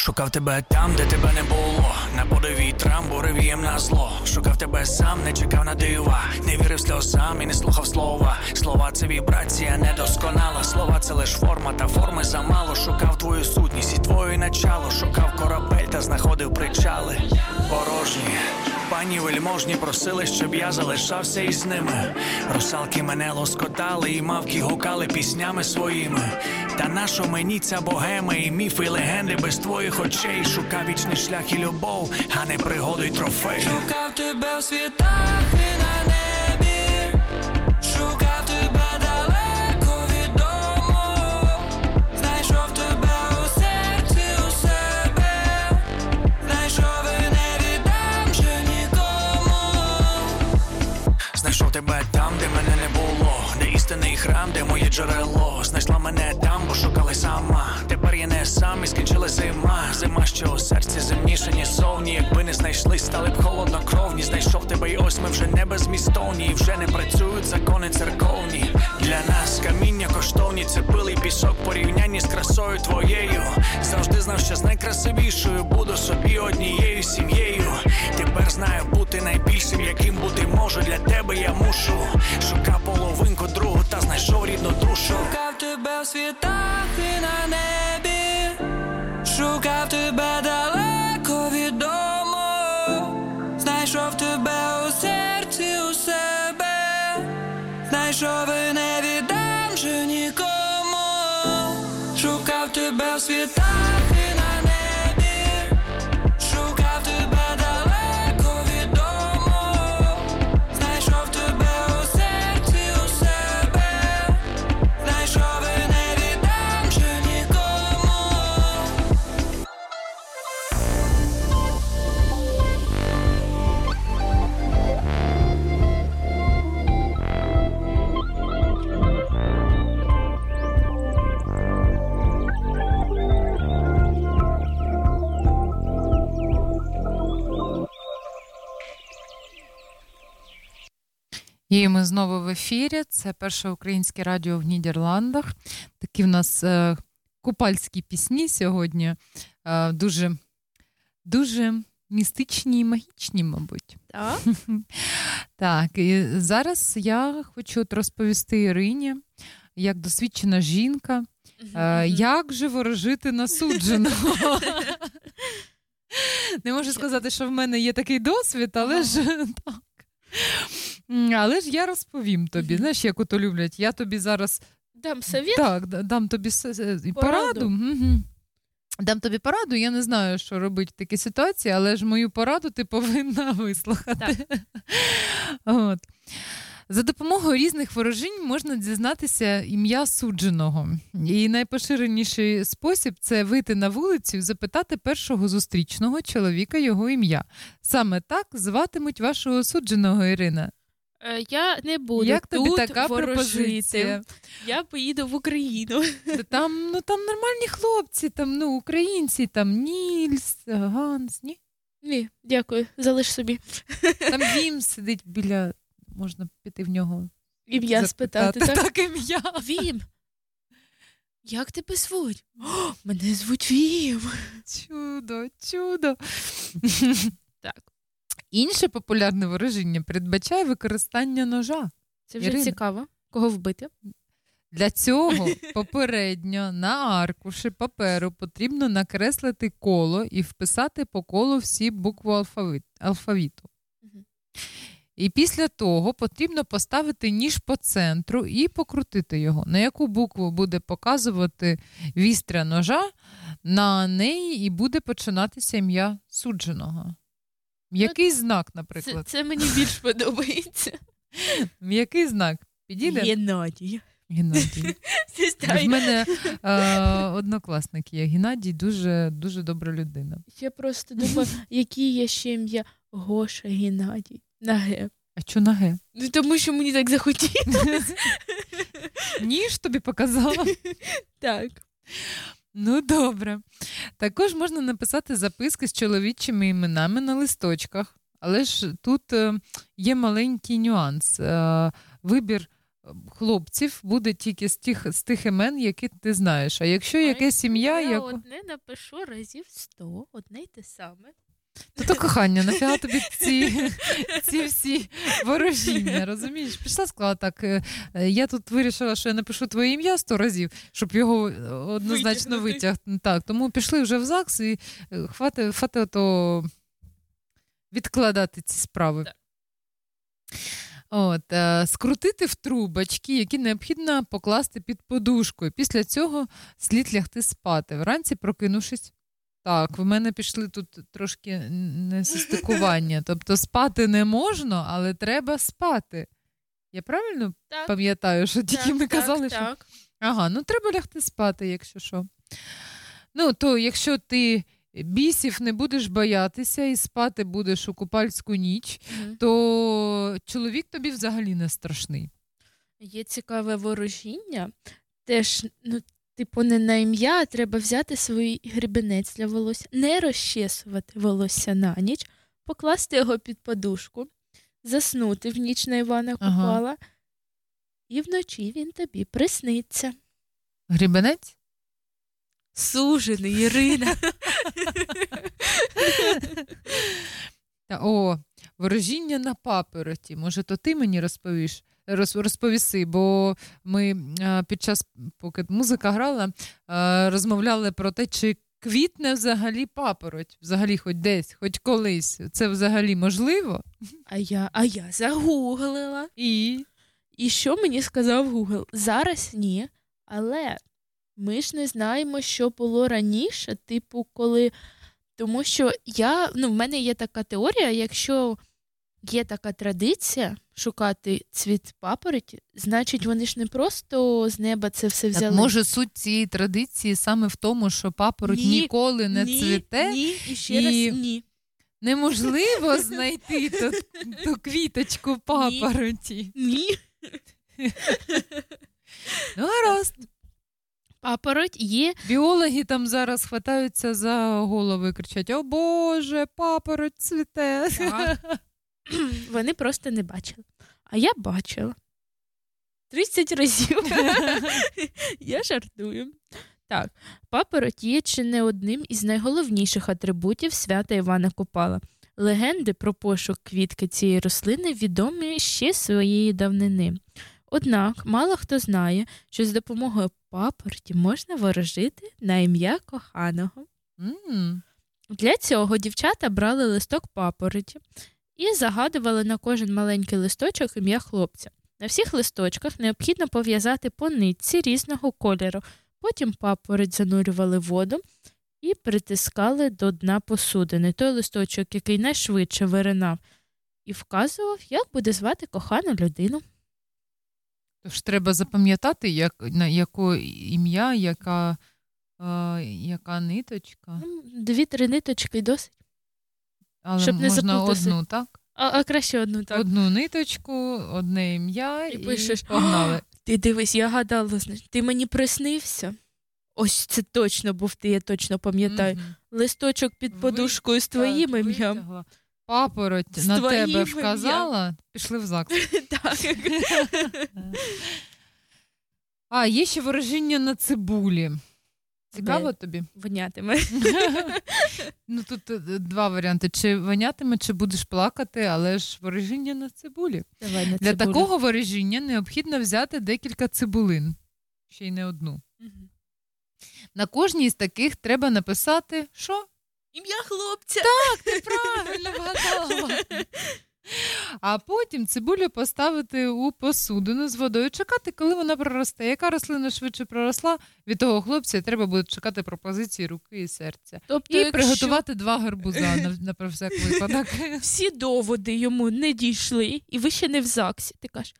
Шукав тебе там, де тебе не було. На подовій трамбу ревієм на зло. Шукав тебе сам, не чекав на дива. Не вірив сльозам і не слухав слова. Слова це вібрація недосконала. Слова це лиш форма, та форми замало. Шукав твою сутність і твоє начало. Шукав корабель та знаходив причали. Порожні. Пані вельможні просили, щоб я залишався із ними. Русалки мене лоскотали, і мавки гукали піснями своїми. Та нашо мені ця богема, і міфи, і легенди без твоїх очей. Шукав вічний шлях і любов, а не пригоду й трофей. Шукав тебе в світах храм, де моє джерело. Знайшла мене там, бо шукали сама. Тепер я не сам і скінчила зима. Зима, що у серці земніше, ні совні. Якби не знайшли, стали б холоднокровні. Знайшов тебе, і ось ми вже не безмістовні. І вже не працюють закони церковні. Для нас каміння коштовні, це пилий пісок порівнянні з красою твоєю. Завжди знав, що з найкрасивішою буду собі однією сім'єю. Тепер знаю бути найбільшим, яким бути можу. Для тебе я мушу. Шукав половинку другу та знайшов рідну душу. Шукав тебе в світах і на небі, шукав тебе далеко від дому, знайшов тебе у серці у себе, знайшов і не віддам же нікому. Шукав тебе в світах І ми знову в ефірі. Це перше українське радіо в Нідерландах. Такі в нас е, купальські пісні сьогодні. Е, дуже, дуже містичні і магічні, мабуть. Так. Так, і зараз я хочу от розповісти Ірині, як досвідчена жінка, е, як же ворожити насудженого. Не можу сказати, що в мене є такий досвід, але ж Але ж я розповім тобі. Знаєш, як ото люблять, я тобі зараз Дам совет? так, дам тобі с- пораду. Пораду. Дам тобі пораду, я не знаю, що робити в такій ситуації, але ж мою пораду ти повинна вислухати. От. За допомогою різних ворожінь можна дізнатися ім'я судженого. І найпоширеніший спосіб це вийти на вулицю і запитати першого зустрічного чоловіка його ім'я. Саме так зватимуть вашого судженого Ірина. Е, Я не буду Як тобі тут така ворожити. пропозиція? Я поїду в Україну. Та Там, ну, там нормальні хлопці, там, ну, українці, там Нільс, Ганс, ні? Ні, дякую, залиш собі. Там Вім сидить біля, можна піти в нього. Ім'я спитати. Так, Так, ім'я. Вім. Як тебе звуть? О, мене звуть Вім. Чудо, чудо. Так. Інше популярне ворожіння передбачає використання ножа. Це вже Ірина. цікаво. Кого вбити? Для цього попередньо на аркуші паперу потрібно накреслити коло і вписати по колу всі букви алфавіту. І після того потрібно поставити ніж по центру і покрутити його. На яку букву буде показувати вістря ножа, на неї і буде починатися ім'я судженого. М'який знак, Це, наприклад. це мені більш подобається. М'який знак. Підійде? Геннадій. Геннадій. В мене е, однокласник є. Геннадій дуже, дуже добра людина. Я просто думаю, які є ще ім'я Гоша Геннадій. На Г. А що на Г? Ну, тому що мені так захотілося. Ніж тобі показала? Так. Ну, добре. Також можна написати записки з чоловічими іменами на листочках. Але ж тут е, є маленький нюанс. Е, Вибір е, хлопців буде тільки з тих, з тих імен, які ти знаєш. А якщо якесь ім'я, Я яко... одне напишу разів сто, одне й те саме. То то кохання, нафіга тобі ці, ці всі ворожіння, розумієш? Пішла сказала так. е, Я тут вирішила, що я напишу твоє ім'я сто разів, щоб його е, однозначно Витягнути. Так, тому пішли вже в ЗАГС і е, хвати, хвати ото відкладати ці справи. От, скрутити в трубочки, які необхідно покласти під подушкою. Після цього слід лягти спати. Вранці прокинувшись. Так, в мене пішли тут трошки несостикування. Тобто спати не можна, але треба спати. Я правильно Так. пам'ятаю, що тільки Так, ми так, казали, так. що. Ага, ну треба лягти спати, якщо що. Ну, то якщо ти бісів не будеш боятися і спати будеш у купальську ніч, Мгм. то чоловік тобі взагалі не страшний. Є цікаве ворожіння. Теж, ну, типу, не на ім'я, а треба взяти свій гребенець для волосся, не розчесувати волосся на ніч, покласти його під подушку, заснути в ніч на Івана Ага. Купала, і вночі він тобі присниться. Грібенець? Сужений, Ірина. Та, о, ворожіння на папороті. Може, то ти мені розповіш? Роз- Розповіси, бо ми е, під час, поки музика грала, е, розмовляли про те, чи квітне взагалі папороть, взагалі хоч десь, хоч колись. Це взагалі можливо? А я, а я загуглила. І? І що мені сказав Гугл? Зараз ні, але ми ж не знаємо, що було раніше, типу, коли. Тому що я, ну, в мене є така теорія, якщо є така традиція шукати цвіт папороті, значить вони ж не просто з неба це все взяли. Так, може, суть цієї традиції саме в тому, що папороть Ні, ніколи не ні, цвіте. ні, і ще раз ні. Неможливо знайти ту, ту квіточку папороті. Ні. Ну, гаразд. Папороть є. Біологи там зараз хватаються за голови і кричать: О Боже, папороть цвіте. Вони просто не бачили. А я бачила. 30 разів. я жартую. Так, папороть є чи не одним із найголовніших атрибутів свята Івана Купала. Легенди про пошук квітки цієї рослини відомі ще своєї давнини. Однак мало хто знає, що з допомогою папороті можна ворожити на ім'я коханого. М. Для цього дівчата брали листок папороті і загадували на кожен маленький листочок ім'я хлопця. На всіх листочках необхідно пов'язати по нитці різного кольору. Потім папороть занурювали воду і притискали до дна посудини той листочок, який найшвидше виринав, і вказував, як буде звати кохану людину. Тож треба запам'ятати, як, на яке ім'я, яка, е, яка ниточка. Дві-три ниточки досить. Але щоб не можна заплутатися. одну, так? А, а краще одну так. Одну ниточку, одне ім'я і, І пишеш погнали. Ти дивись, я гадала, ти мені приснився. Ось це точно був ти, я точно пам'ятаю. Листочок під подушкою з твоїм ім'ям. витягла. Папороть З на тебе ім'ям. вказала, пішли в ЗАГС. Так. А, є ще ворожіння на цибулі. Цікаво тобі? Вонятиме. ну тут е, два варіанти: чи вонятиме, чи будеш плакати, але ж ворожіння на цибулі. Давай на Для цибулю. такого ворожіння необхідно взяти декілька цибулин, ще й не одну. На кожній з таких треба написати, що? Ім'я хлопця. Так, ти правильно вгадала. А потім цибулю поставити у посудину з водою, чекати, коли вона проросте. Яка рослина швидше проросла, від того хлопця треба буде чекати пропозиції руки і серця. Тобто, і якщо- приготувати два гарбуза на, на про всяк випадок. Всі доводи йому не дійшли, і ви ще не в ЗАГСі. Ти кажеш,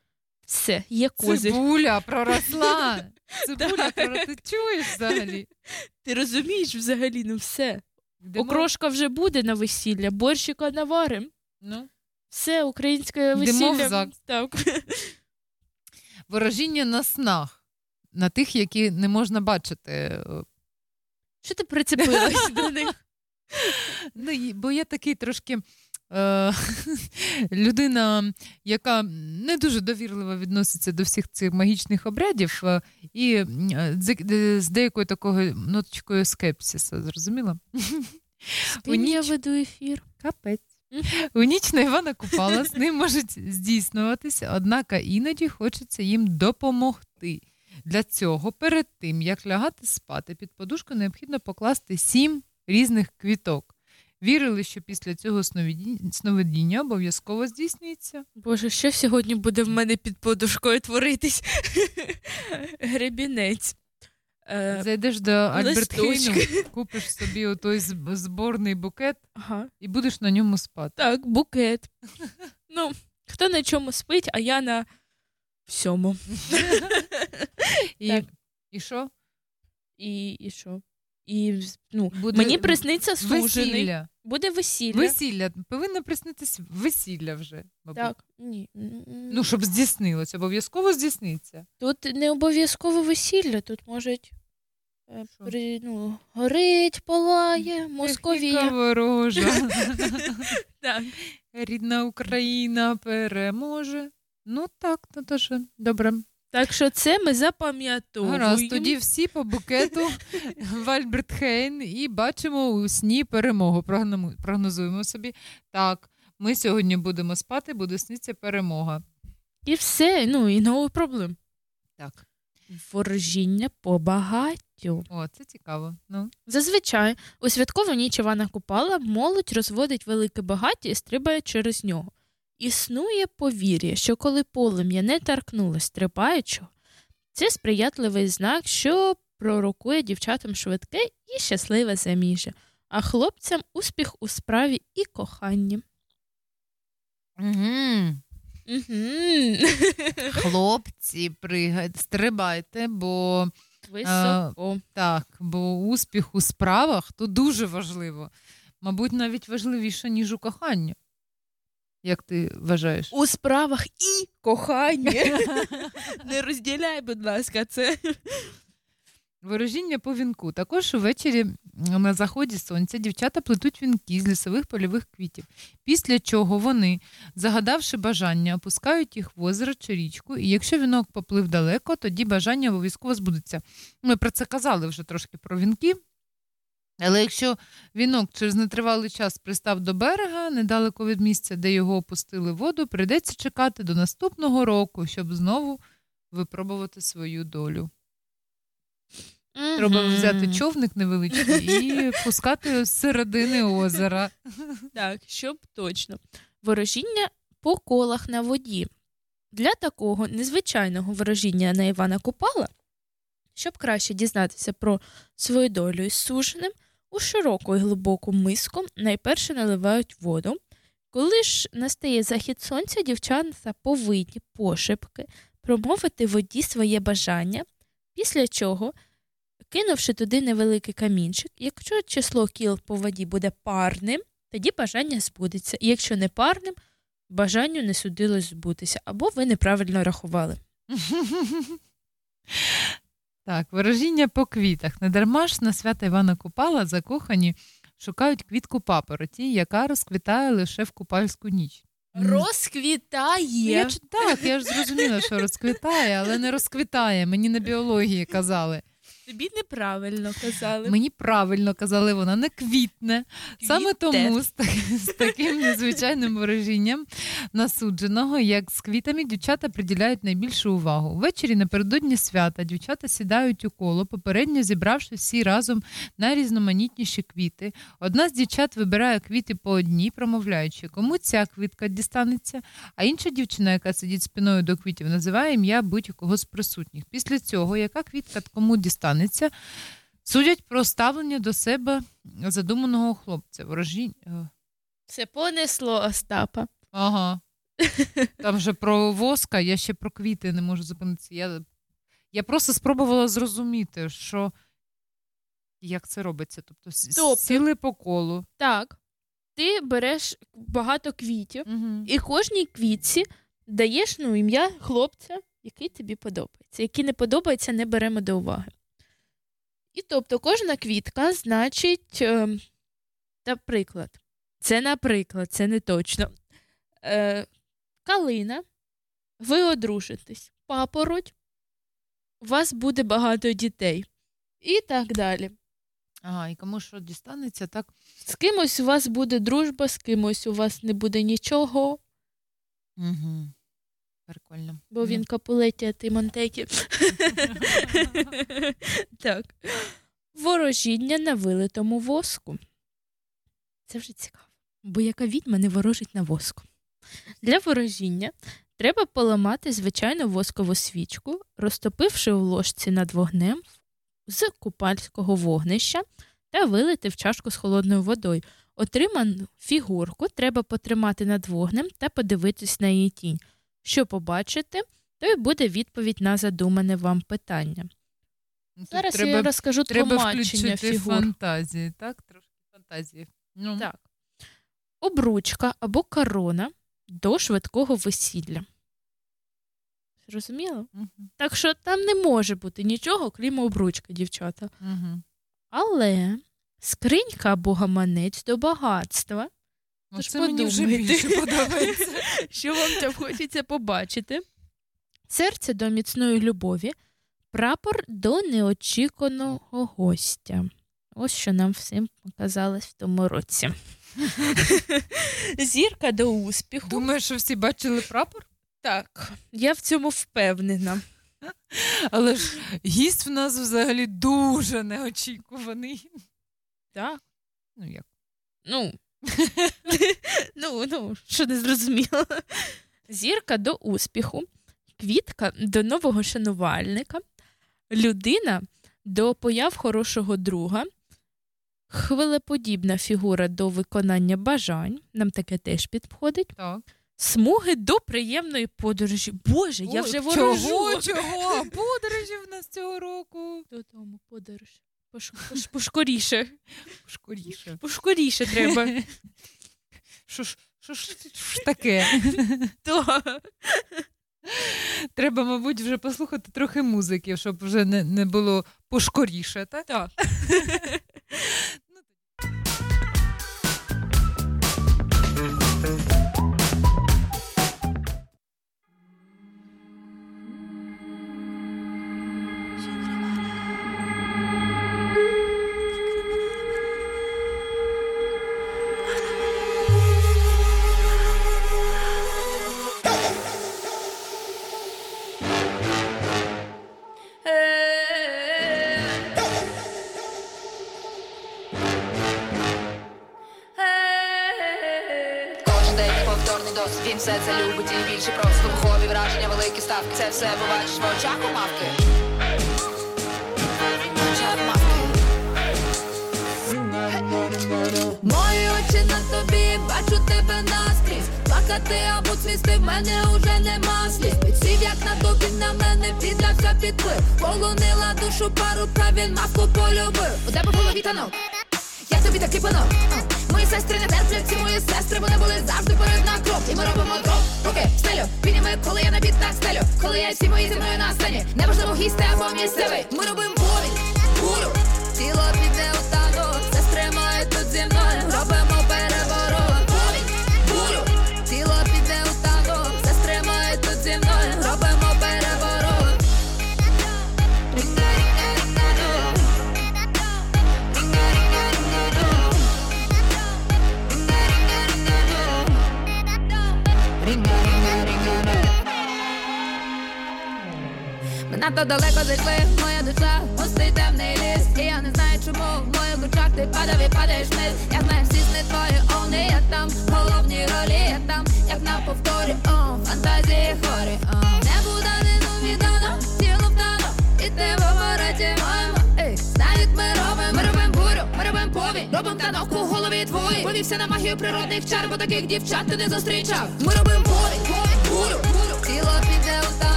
все, є козир. Цибуля проросла. Цибуля проросла. Ти чуєш взагалі? Ти розумієш взагалі, ну все. Йдемо? Окрошка вже буде на весілля, борщика наварим. Ну. Все, українське весілля. Так. Ворожіння на снах, на тих, які не можна бачити. Що ти прицепилась до них? Ну, бо я такий трошки е, людина, яка не дуже довірливо відноситься до всіх цих магічних обрядів, е, і е, з, деякою такою ноточкою скепсиса, зрозуміла? Я веду ефір? Капець. У ніч на Івана Купала з ним можуть здійснюватися, однак іноді хочеться їм допомогти. Для цього перед тим, як лягати спати, під подушку необхідно покласти сім різних квіток. Вірили, що після цього сновидіння, обов'язково здійснюється. Боже, що сьогодні буде в мене під подушкою творитись? Гребінець. Е, Зайдеш до Альбертхейну, купиш собі отой зборний букет Ага. і будеш на ньому спати. Так, букет. Ну, хто на чому спить, а я на всьому. І, Так. і що? І, і що? І ну, Буде мені присниться сужений. весілля. Буде весілля. Весілля. Повинно приснитись весілля вже. мабуть. Так, ні. Ну, щоб здійснилось, обов'язково здійсниться. Тут не обов'язково весілля, тут можуть е, при, ну, горить, палає, Московія. ворожа. Так. Рідна Україна переможе. Ну так, Наташа, добре. Так що це ми запам'ятовуємо. Гаразд, тоді всі по букету в Альбертхейн і бачимо у сні перемогу. Прогнозуємо собі. Так, ми сьогодні будемо спати, буде сниться перемога. І все, ну і новий проблем. Так. Ворожіння по багаттю. О, це цікаво. Ну. Зазвичай у святкову ніч Івана Купала молодь розводить велике багаття і стрибає через нього. Існує повір'я, що коли полум'я не торкнулось стрибаючого, це сприятливий знак, що пророкує дівчатам швидке і щасливе заміжжя, а хлопцям успіх у справі і коханні. Угу. Хлопці, пригайте, стрибайте, бо Високо. Е, так, бо успіх у справах то дуже важливо. Мабуть, навіть важливіше, ніж у коханні. Як ти вважаєш? У справах і кохання. Не розділяй, будь ласка, це. Ворожіння по вінку. Також увечері на заході сонця дівчата плетуть вінки з лісових польових квітів, після чого вони, загадавши бажання, опускають їх в озеро чи річку, і якщо вінок поплив далеко, тоді бажання обов'язково збудеться. Ми про це казали вже трошки про вінки. Але якщо вінок через нетривалий час пристав до берега, недалеко від місця, де його опустили в воду, прийдеться чекати до наступного року, щоб знову випробувати свою долю. Треба взяти човник невеличкий і пускати з середини озера. Так, щоб точно. Ворожіння по колах на воді. Для такого незвичайного ворожіння на Івана Купала, щоб краще дізнатися про свою долю із суженим, у широку і глибоку миску найперше наливають воду. Коли ж настає захід сонця, дівчата повинні пошепки промовити воді своє бажання, після чого, кинувши туди невеликий камінчик, якщо число кіл по воді буде парним, тоді бажання збудеться. І якщо не парним, бажанню не судилось збутися, або ви неправильно рахували. Так, ворожіння по квітах. Недарма ж на свята Івана Купала закохані шукають квітку папороті, яка розквітає лише в купальську ніч. Розквітає. Я, так, я ж зрозуміла, що розквітає, але не розквітає. Мені на біології казали. Тобі неправильно казали. Мені правильно казали, вона не квітне. Саме тому з, з таким незвичайним вираженням насудженого, як з квітами, дівчата приділяють найбільшу увагу. Ввечері напередодні свята дівчата сідають у коло, попередньо зібравши всі разом найрізноманітніші квіти. Одна з дівчат вибирає квіти по одній, промовляючи, кому ця квітка дістанеться, а інша дівчина, яка сидить спиною до квітів, називає ім'я будь-якого з присутніх. Після цього, яка квітка кому дістанеться, судять про ставлення до себе задуманого хлопця. Ворожінь. е, Це понесло Остапа. Ага. Там вже про воска, я ще про квіти не можу зупинитися. Я, я просто спробувала зрозуміти, що як це робиться. Тобто, Тобто- сіли по колу. Так. Ти береш багато квітів, і кожній квітці даєш ну, ім'я хлопця, який тобі подобається. Який не подобається, не беремо до уваги. І тобто кожна квітка значить, е, наприклад, це наприклад, це не точно. Е, калина, ви одружитесь, папороть, у вас буде багато дітей. І так далі. Ага, і кому що дістанеться, так? З кимось у вас буде дружба, з кимось у вас не буде нічого, Угу. Прикольно. бо він капулеті, а ти монтекі. так. Ворожіння на вилитому воску. Це вже цікаво. Бо яка відьма не ворожить на воску. Для ворожіння треба поламати звичайну воскову свічку, розтопивши у ложці над вогнем з купальського вогнища та вилити в чашку з холодною водою. Отриману фігурку треба потримати над вогнем та подивитись на її тінь. Що побачите, то й буде відповідь на задумане вам питання. Ну, Тут Зараз я розкажу треба тлумачення фігур. фантазії, так? Трошки фантазії. Ну. Так. Обручка або корона до швидкого весілля. Зрозуміло? Так що там не може бути нічого, крім обручки, дівчата. Угу. Але скринька або гаманець до багатства. Тож Оце мені вже більше подобається. що вам там хочеться побачити. Серце до міцної любові, прапор до неочікуваного гостя. Ось що нам всім показалось в тому році. Зірка до успіху. Думаєш, що всі бачили прапор? Так, я в цьому впевнена. Але ж гість в нас взагалі дуже неочікуваний. Так. Ну як? Ну, ну, ну, що не зрозуміло. Зірка до успіху, квітка до нового шанувальника, людина до появ хорошого друга, хвилеподібна фігура до виконання бажань. Нам таке теж підходить. Так. Смуги до приємної подорожі. Боже, я вже чого, ворожу. чого? Подорожі в нас цього року. Додому подорож. Пош, пош, пошкоріше. Пошкоріше. Пошкоріше треба. Що ж, що ж, що ж таке? То. Треба, мабуть, вже послухати трохи музики, щоб вже не, не було пошкоріше, так? Так.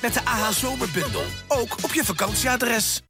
Met de AH Zomerbundel. Ook op je vakantieadres.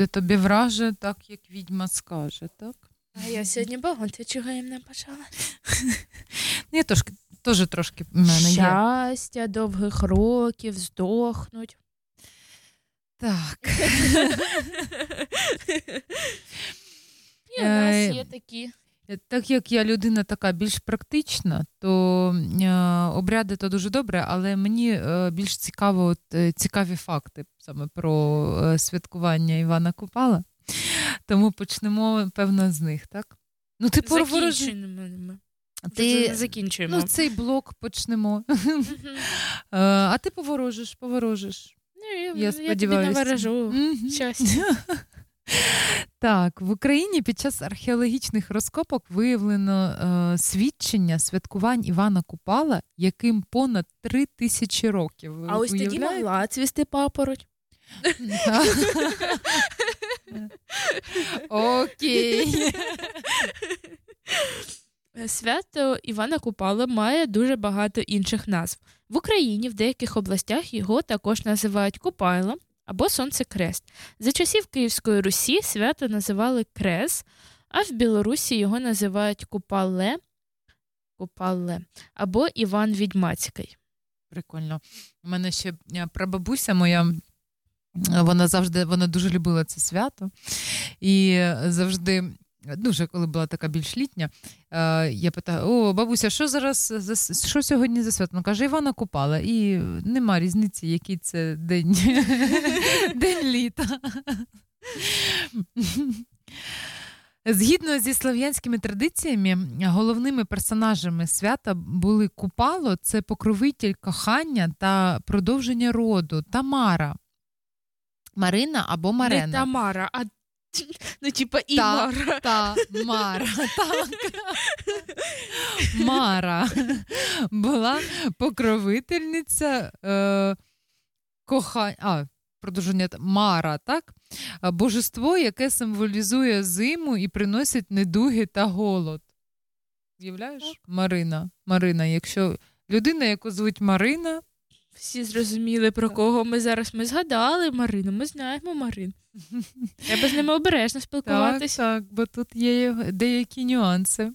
Буде тобі враже, так як відьма скаже, так? А я сьогодні багато чого їм не бажала. Ну, Я трошки, теж трошки в мене є. Щастя, довгих років, здохнуть. Так. І у нас Е, є такі. Так як я людина така більш практична, то е, обряди то дуже добре, але мені е, більш цікаво от, е, цікаві факти саме про е, святкування Івана Купала. Тому почнемо, певно, з них, так? Ну, ти Закінчуємо. Ти... Закінчуємо. Ну, цей блок почнемо. Е, А ти поворожиш, поворожиш. Ну, я, Я я тобі сподіваюся. наворожу Мгм. щастя. Так, в Україні під час археологічних розкопок виявлено е, свідчення святкувань Івана Купала, яким понад три тисячі років. Ви А ось тоді уявляєте? могла цвісти папороть. Окей. Свято Івана Купала має дуже багато інших назв. В Україні в деяких областях його також називають Купайло або Сонце-Крест. За часів Київської Русі свято називали Крес, а в Білорусі його називають Купале, Купале або Іван Відьмацький. Прикольно. У мене ще е, прабабуся моя. е, Вона завжди вона дуже любила це свято. І завжди, дуже коли була така більш літня, е, я питаю: о, бабуся, що зараз за що сьогодні за свято? Вона каже, Івана Купала. І нема різниці, який це день, день літа. Згідно зі слов'янськими традиціями, головними персонажами свята були Купало, це покровитель кохання та продовження роду Тамара. Марина або Марена. Не Тамара, а ну, типа і Та- Мара. Та Мара. Так. Мара була покровительниця е, кохання. А, продовження Мара, так? Божество, яке символізує зиму і приносить недуги та голод. Уявляєш? Марина. Марина, якщо людина, яку звуть Марина, Всі зрозуміли, про кого ми зараз ми згадали Марину. Ми знаємо Марин. Треба з ними обережно спілкуватися. так, бо тут є деякі нюанси.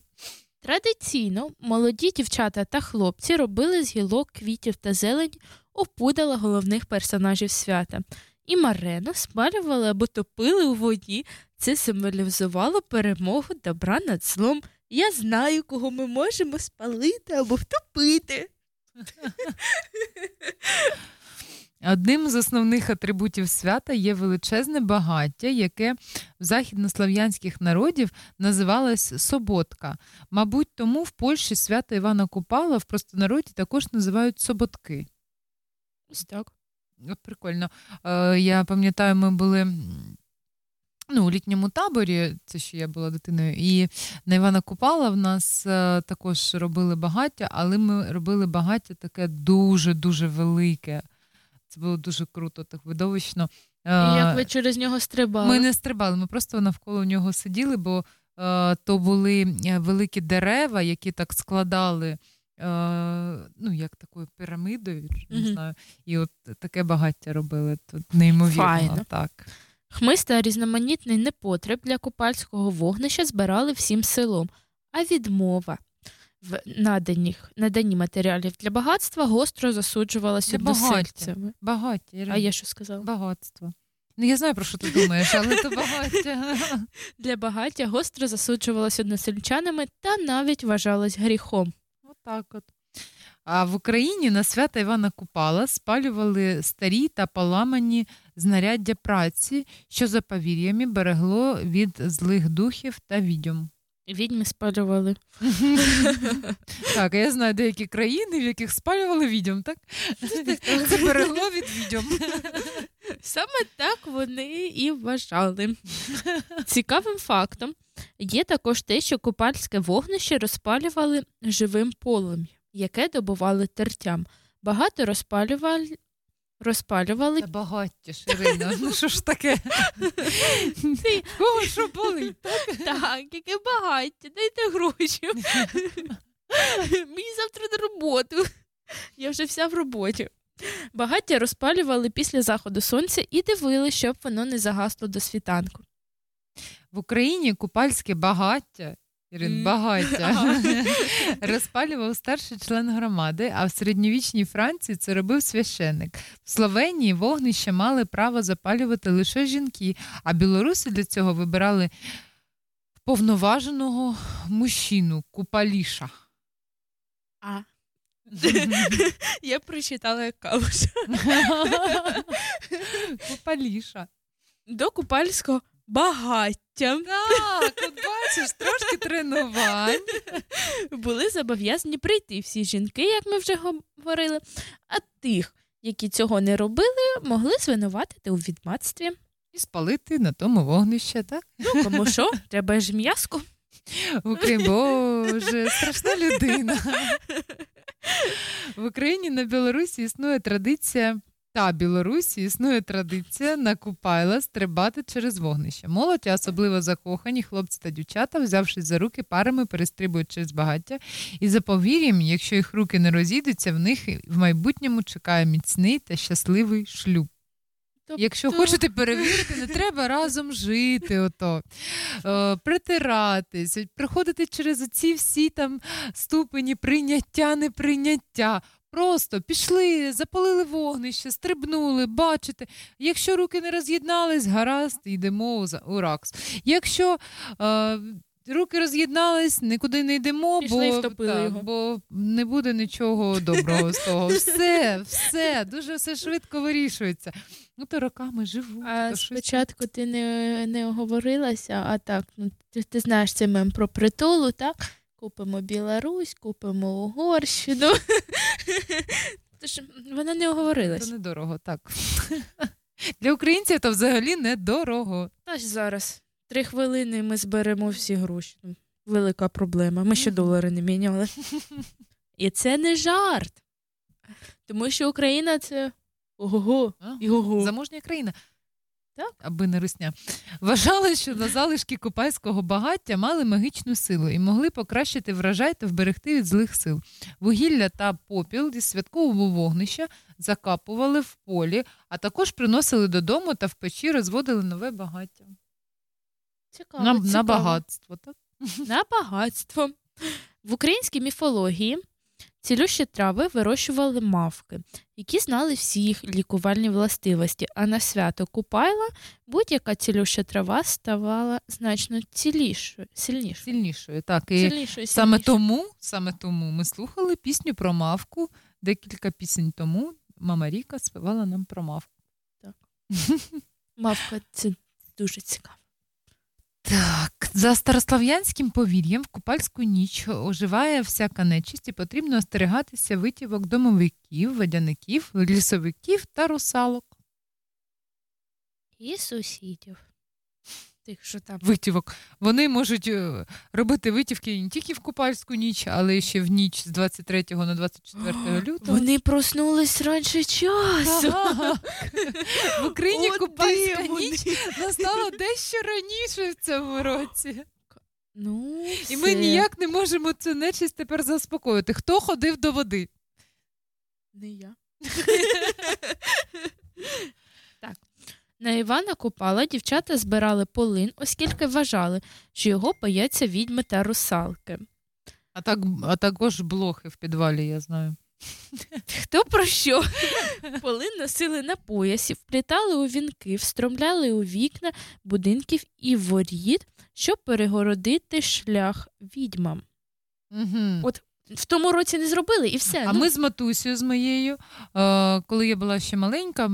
Традиційно молоді дівчата та хлопці робили з гілок, квітів та зелені опудала головних персонажів свята. І Марену спалювали або топили у воді. Це символізувало перемогу добра над злом. Я знаю, кого ми можемо спалити або втопити. Одним з основних атрибутів свята є величезне багаття, яке в західнослов'янських народів називалось Соботка. Мабуть, тому в Польщі свято Івана Купала в простонароді також називають Соботки. Ось так. От прикольно. Е, я пам'ятаю, ми були. Ну, у літньому таборі, це ще я була дитиною, і на Івана Купала в нас е, також робили багаття, але ми робили багаття таке дуже-дуже велике. Це було дуже круто, так видовищно. І Е, як ви через нього стрибали? Ми не стрибали, ми просто навколо нього сиділи, бо е, то були великі дерева, які так складали, ну, як такою пірамидою, не знаю. І от таке багаття робили. Тут неймовірно. Файно. Так. Хмиз та різноманітний непотреб для купальського вогнища збирали всім селом, а відмова в наданіх, наданні матеріалів для багатства гостро багаття. односельцями. Багаття. А я що сказала? Багатство. Ну, я знаю, про що ти думаєш, але це багаття. Для багаття гостро засуджувалось односельчанами та навіть вважалось гріхом. Отак от. А в Україні на свята Івана Купала спалювали старі та поламані знаряддя праці, що за повір'ями берегло від злих духів та відьом. Відьми спалювали. Так, я знаю деякі країни, в яких спалювали відьом, так? Це берегло від відьом. Саме так вони і вважали. Цікавим фактом є також те, що купальське вогнище розпалювали живим полум'ям, яке добували тертям. Багато розпалювали. Розпалювали. Та багаття ж, Ірина, ну що ж таке? Кого що болить? Так, яке багаття, дайте гроші. Мені завтра на роботу. Я вже вся в роботі. Багаття розпалювали після заходу сонця і дивилися, щоб воно не загасло до світанку. В Україні купальське багаття. Ірин, багаття розпалював старший член громади, а в середньовічній Франції це робив священник. В Словенії вогнище мали право запалювати лише жінки, а білоруси для цього вибирали повноваженого мужчину, купаліша. А. Я прочитала як калуш. Купаліша. До купальського багаття. Так, от бачиш, трошки тренувань. Були зобов'язані прийти всі жінки, як ми вже говорили, а тих, які цього не робили, могли звинуватити у відмацтві. І спалити на тому вогнище, так? Ну, кому що, треба ж. В Україні, Боже, страшна людина. В Україні на Білорусі існує традиція. Та Білорусі існує традиція на Купайла стрибати через вогнище. Молодь, а особливо закохані хлопці та дівчата, взявшись за руки, парами перестрибують через багаття. І за повір'ям, якщо їх руки не розійдуться, в них в майбутньому чекає міцний та щасливий шлюб. Якщо хочете перевірити, не треба разом жити, ото, е, притиратись, приходити через ці всі там ступені прийняття, неприйняття. Просто пішли, запалили вогнище, стрибнули, бачите. Якщо руки не роз'єднались, гаразд, йдемо за- у ракс. Якщо е, руки роз'єднались, нікуди не йдемо, Пішли бо, його. бо не буде нічого доброго з того. Все, все, дуже все швидко вирішується. Ну, то роками живу. А то щось спочатку ти не, не оговорилася, а так, ну, ти, ти знаєш цей мем про притулу, так? Купимо Білорусь, купимо Угорщину. Тож вона не оговорилась. Це недорого, так. Для українців то взагалі недорого. Та ж зараз. Три хвилини ми зберемо всі гроші. Ну, Велика проблема. Ми ще долари не міняли. І це не жарт. Тому що Україна це ого-го. і ого. Заможня країна. Так. Аби не русня. Вважали, що на залишки купайського багаття мали магічну силу і могли покращити врожай та вберегти від злих сил. Вугілля та попіл зі святкового вогнища закапували в полі, а також приносили додому та в печі розводили нове багаття. Цікаво, на, цікаво. на багатство, так? На багатство. В українській міфології цілющі трави вирощували мавки, які знали всі їх лікувальні властивості, а на свято Купайла будь-яка цілюща трава ставала значно цілішою, сильнішою. Сильнішою, так. І Сильнішою, саме сильнішою. тому, саме тому ми слухали пісню про мавку декілька пісень тому. мама Ріка співала нам про мавку. Так. Мавка це дуже цікаво. Так, за старослав'янським повір'ям в купальську ніч оживає всяка нечисть і потрібно остерігатися витівок домовиків, водяників, лісовиків та русалок. І сусідів. Тих, що там. Витівок. Вони можуть е, робити витівки не тільки в купальську ніч, але ще в ніч з 23 на 24 лютого. Вони проснулись раніше часу. В Україні От купальська де вони. ніч настала дещо раніше в цьому році. Ну, І ми ніяк не можемо цю нечисть тепер заспокоїти. Хто ходив до води? Не я. На Івана Купала дівчата збирали полин, оскільки вважали, що його бояться відьми та русалки. А, так, а також блохи в підвалі, я знаю. Хто про що? Полин носили на поясі, вплітали у вінки, встромляли у вікна будинків і воріт, щоб перегородити шлях відьмам. Угу. От в тому році не зробили і все. А ну. ми з матусею, з моєю, е, коли я була ще маленька,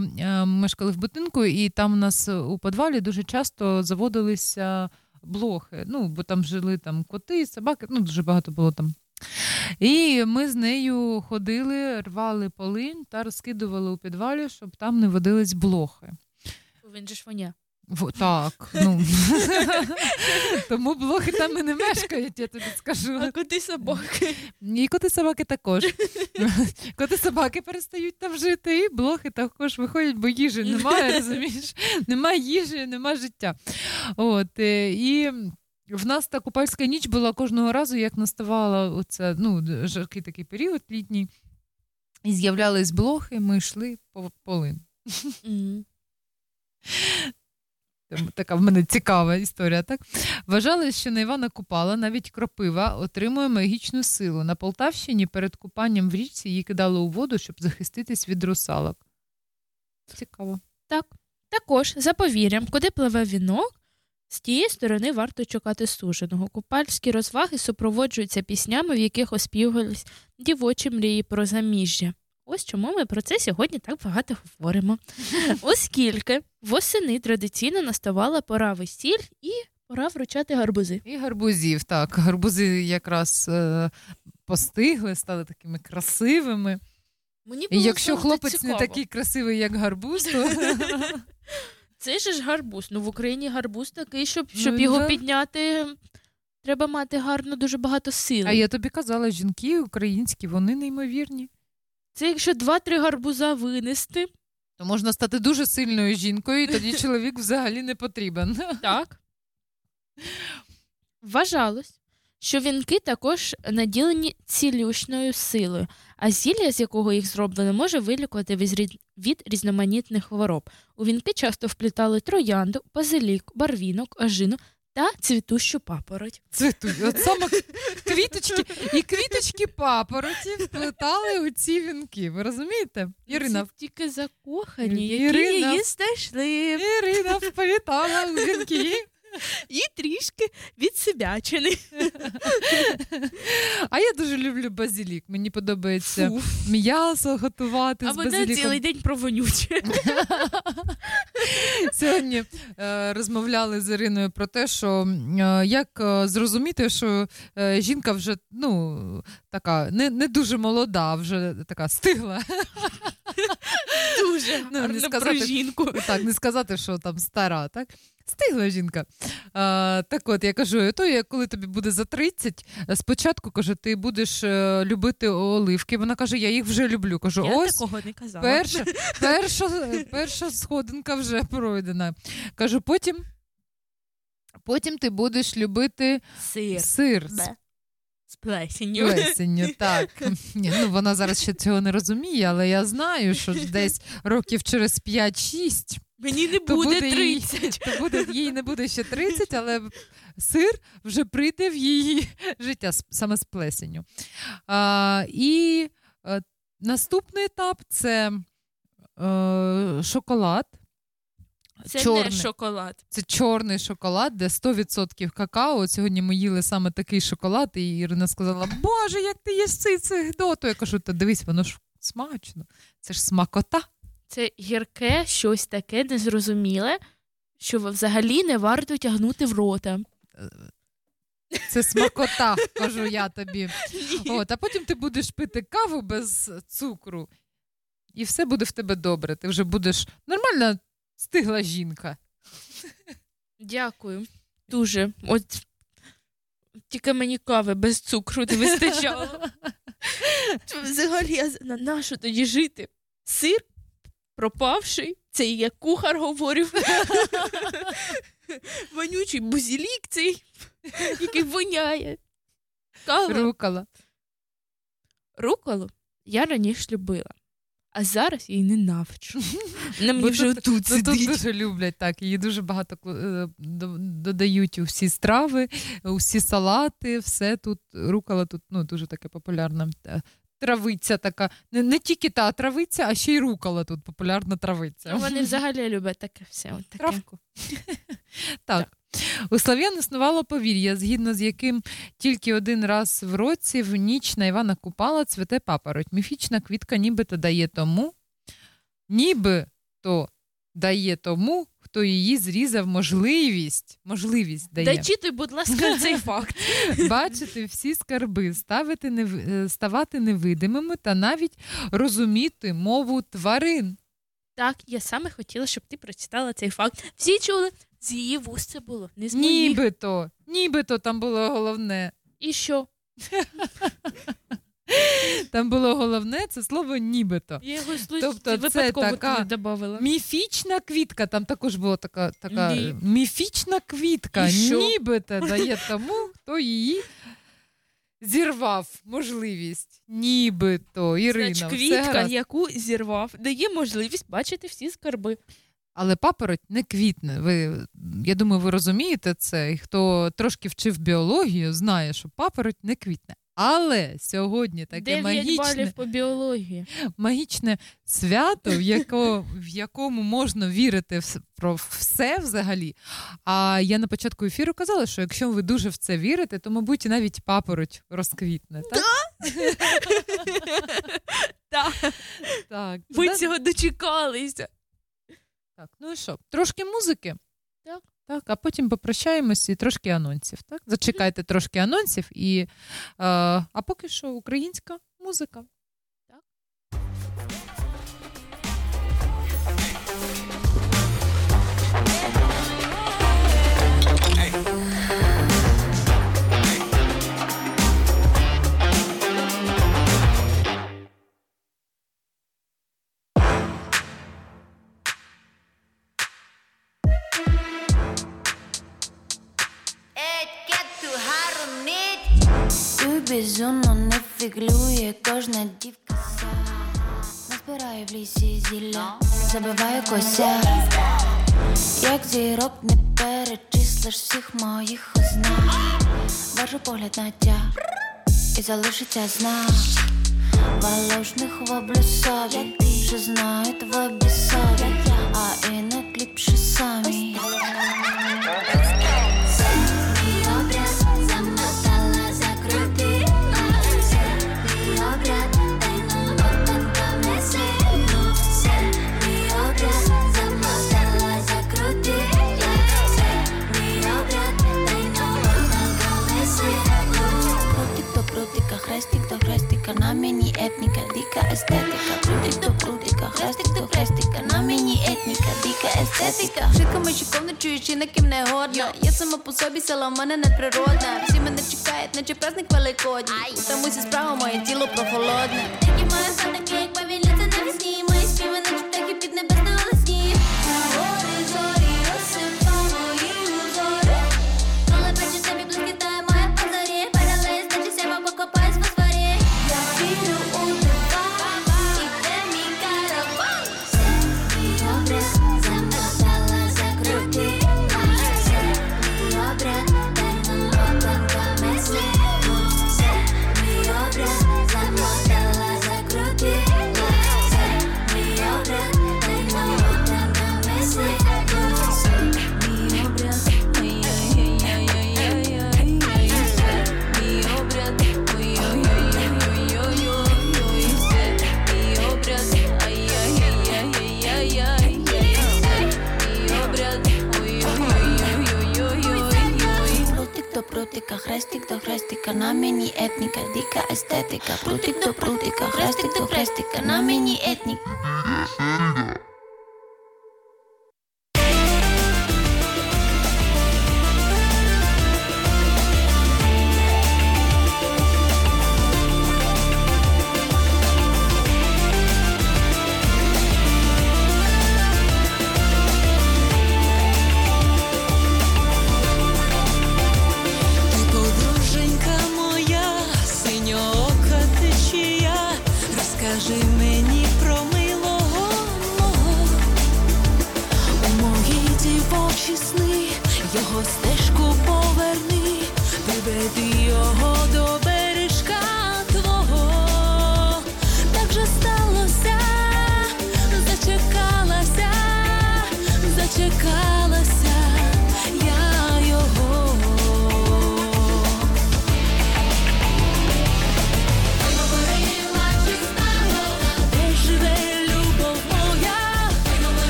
мешкали в будинку, і там у нас у підвалі дуже часто заводилися блохи. Ну, бо там жили там коти, собаки, ну дуже багато було там. І ми з нею ходили, рвали полинь та розкидували у підвалі, щоб там не водились блохи. Він же ж воня. В- так, ну. Тому блохи там і не мешкають, я тобі скажу. А коти собаки. І коти собаки також. Коти собаки перестають там жити, і блохи також виходять, бо їжі немає, розумієш? Немає їжі, немає життя. От, е, і в нас та купальська ніч була кожного разу, як наставала оце, ну, жаркий такий період літній. І з'являлись блохи, ми йшли по полин. Така в мене цікава історія, так? Вважали, що на Івана Купала навіть кропива отримує магічну силу. На Полтавщині перед купанням в річці її кидали у воду, щоб захиститись від русалок. Цікаво. Так. Також, за повір'ям, куди пливе вінок, з тієї сторони варто чекати суженого. Купальські розваги супроводжуються піснями, в яких оспівувались дівочі мрії про заміжжя. Ось чому ми про це сьогодні так багато говоримо. Оскільки восени традиційно наставала пора весіль і пора вручати гарбузи. І гарбузів, так. Гарбузи якраз е, постигли, стали такими красивими. Мені І було якщо хлопець цікаво. не такий красивий, як гарбуз, то Це ж гарбуз. Ну в Україні гарбуз такий, щоб, Ну, його да. підняти, треба мати гарно дуже багато сили. А я тобі казала, жінки українські, вони неймовірні. Це якщо два-три гарбуза винести. То можна стати дуже сильною жінкою, і тоді чоловік взагалі не потрібен. Так. Вважалось, що вінки також наділені цілющною силою, а зілля, з якого їх зроблено, може вилікувати від різноманітних хвороб. У вінки часто вплітали троянду, базилік, барвінок, ожину та цвітущу папороть. Цвіту- От саме квіточки і квіточки папороті вплетали у ці вінки. Ви розумієте? Ірина, Це тільки закохані, які Ірина- її знайшли. Ірина вплітала у вінки. І трішки відсебячені. А я дуже люблю базилік. Мені подобається Фу. м'ясо готувати А з вона базиліком. цілий день про вонюче. Сьогодні е, розмовляли з Іриною про те, що е, як е, зрозуміти, що е, жінка вже ну, така не, не дуже молода, вже така стигла. Дуже Ну, гарно про жінку. Так, не сказати, що там стара, так? Стигла жінка. А, так от, я кажу, то я, коли тобі буде за 30, е, спочатку кажу, ти будеш е, любити оливки. Вона каже, я їх вже люблю. Кажу, Я ось такого не казала. перша, перша, перша сходинка вже пройдена. Кажу, потім, потім ти будеш любити Сир. сир з Бе. З плесенью. плесенню. Так. Ні, ну, вона зараз ще цього не розуміє, але я знаю, що десь років через 5-6 Мені не буде їй- 30. то буде, їй не буде ще 30, але сир вже прийде в її життя саме з плесеню. А, і е, наступний етап це е, шоколад. Це чорний. не шоколад. Це чорний шоколад, де 100% какао. От сьогодні ми їли саме такий шоколад, і Ірина сказала: Боже, як ти їш цей цих доту. Я кажу, та дивись, воно ж смачно. Це ж смакота. Це гірке, щось таке незрозуміле, що взагалі не варто тягнути в рота. Це смакота, кажу я тобі. От, а потім ти будеш пити каву без цукру, і все буде в тебе добре. Ти вже будеш нормальна стигла жінка. Дякую. Дуже. От тільки мені кави без цукру не вистачало. Взагалі, я на нащо тоді жити? Сир пропавший, це і як кухар говорив. Вонючий бузілік цей, який воняє. Кава. Рукола. Руколу я раніше любила, а зараз її ненавиджу. Вона мені вже тут, тут ну, тут дуже люблять так. Її дуже багато е, додають у всі страви, у всі салати, все тут рукола тут ну, дуже таке популярна. Травиця така. Не, не тільки та травиця, а ще й рукола тут популярна травиця. Ну, Вони взагалі люблять таке все. От таке. Травку. Так. У слав'ян існувало повір'я, згідно з яким тільки один раз в році в ніч на Івана Купала цвете папороть. Міфічна квітка нібито дає тому, нібито дає тому, хто її зрізав можливість, можливість дає. Дочитуй, будь ласка, цей факт. Бачити всі скарби, ставити нев... е, ставати невидимими та навіть розуміти мову тварин. Так, я саме хотіла, щоб ти прочитала цей факт. Всі чули, з її вуст це було. Не з моїх. Нібито, нібито там було головне. І що? Там було головне це слово нібито. Я його Тобто це така міфічна квітка. Там також була така, така Ні. міфічна квітка. Нібито дає тому, хто її зірвав можливість. Нібито, Ірина. Значить, квітка, яку зірвав, дає можливість бачити всі скарби. Але папороть не квітне. Ви, я думаю, ви розумієте це. І хто трошки вчив біологію, знає, що папороть не квітне. Але сьогодні таке 9 магічне, по біології. магічне свято, в, яко, в якому можна вірити в, про все взагалі. А я на початку ефіру казала, що якщо ви дуже в це вірите, то, мабуть, навіть папороть розквітне. Так? Так. Так. Ви цього дочекалися. Так, ну і що? Трошки музики. Так. А потім попрощаємось і трошки анонсів. Так? Зачекайте трошки анонсів, і, е, а поки що українська музика. Ти безумно не фіглює кожна дівка сама. Назбирає в лісі зілля, забиває кося. Як зірок не перечислиш всіх моїх ознак. Бажу погляд на тя і залишиться знак Волошних воблю собі, що знають в обі А інок ліпше самі хрестик до хрестика На мені етніка, дика естетика Крутик до крутика, хрестик до хрестика На мені етніка, дика естетика Швидко мечиком не чуєш і на ким не годна Я сама по собі, села в мене неприродна. Всі мене чекають, наче праздник великодній тому зі справа моє тіло прохолодне Такі моє соники, як павіляться прутика, хрестик до хрестика, на мені етніка, дика естетика, прутик до прутика, хрестик до хрестика, на мені етніка.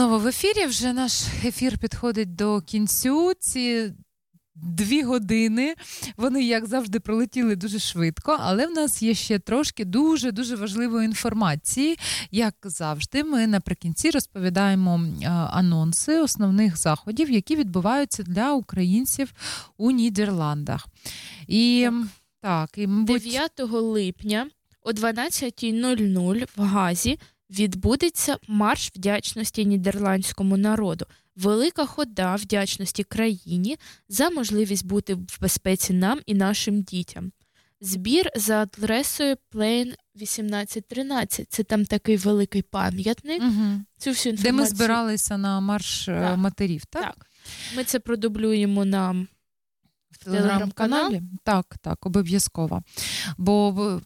Знову в ефірі. Вже наш ефір підходить до кінцю. Ці дві години вони, як завжди, пролетіли дуже швидко, але в нас є ще трошки дуже дуже важливої інформації. Як завжди, ми наприкінці розповідаємо е, анонси основних заходів, які відбуваються для українців у Нідерландах. І так, і мабуть, 9 липня о 12.00 в Газі відбудеться марш вдячності нідерландському народу. Велика хода вдячності країні за можливість бути в безпеці нам і нашим дітям. Збір за адресою Plain 1813. Це там такий великий пам'ятник. Мгм. Цю всю де ми збиралися на марш е, Так. матерів, так? Так. Ми це продублюємо нам в телеграм-каналі. Так, так, обов'язково. Бо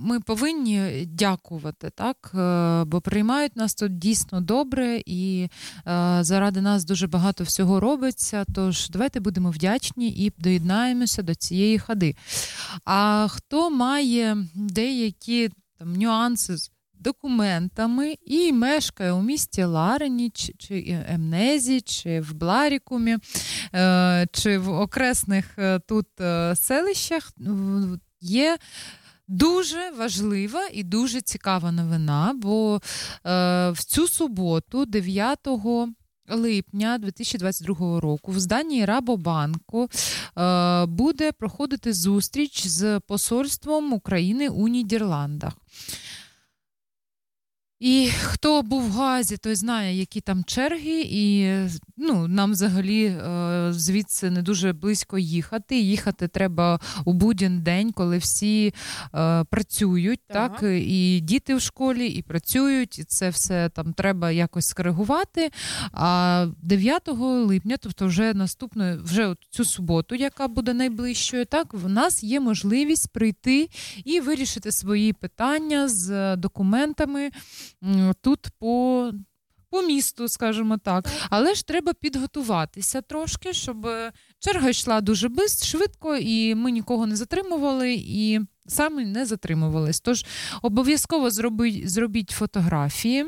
ми повинні дякувати, так? Е, Бо приймають нас тут дійсно добре, і е, заради нас дуже багато всього робиться. Тож давайте будемо вдячні і доєднаємося до цієї ходи. А хто має деякі там нюанси з документами і мешкає у місті Ларені, чи, чи Емнезі, чи в Бларікумі, е, чи в окресних тут селищах, є. Дуже важлива і дуже цікава новина, бо е, в цю суботу, 9 липня 2022 року, в зданні Рабобанку е, буде проходити зустріч з посольством України у Нідерландах. І хто був в Газі, той знає, які там черги, і ну, нам взагалі е, звідси не дуже близько їхати. Їхати треба у будь-який день, коли всі е, працюють, так. і діти в школі, і працюють, і це все там треба якось скоригувати. А 9 липня, тобто вже наступної, вже от цю суботу, яка буде найближчою, так в нас є можливість прийти і вирішити свої питання з документами тут по. По місту, скажімо так, але ж треба підготуватися трошки, щоб е, черга йшла дуже швидко, і ми нікого не затримували, і самі не затримувались. Тож обов'язково зробіть, зробіть фотографії.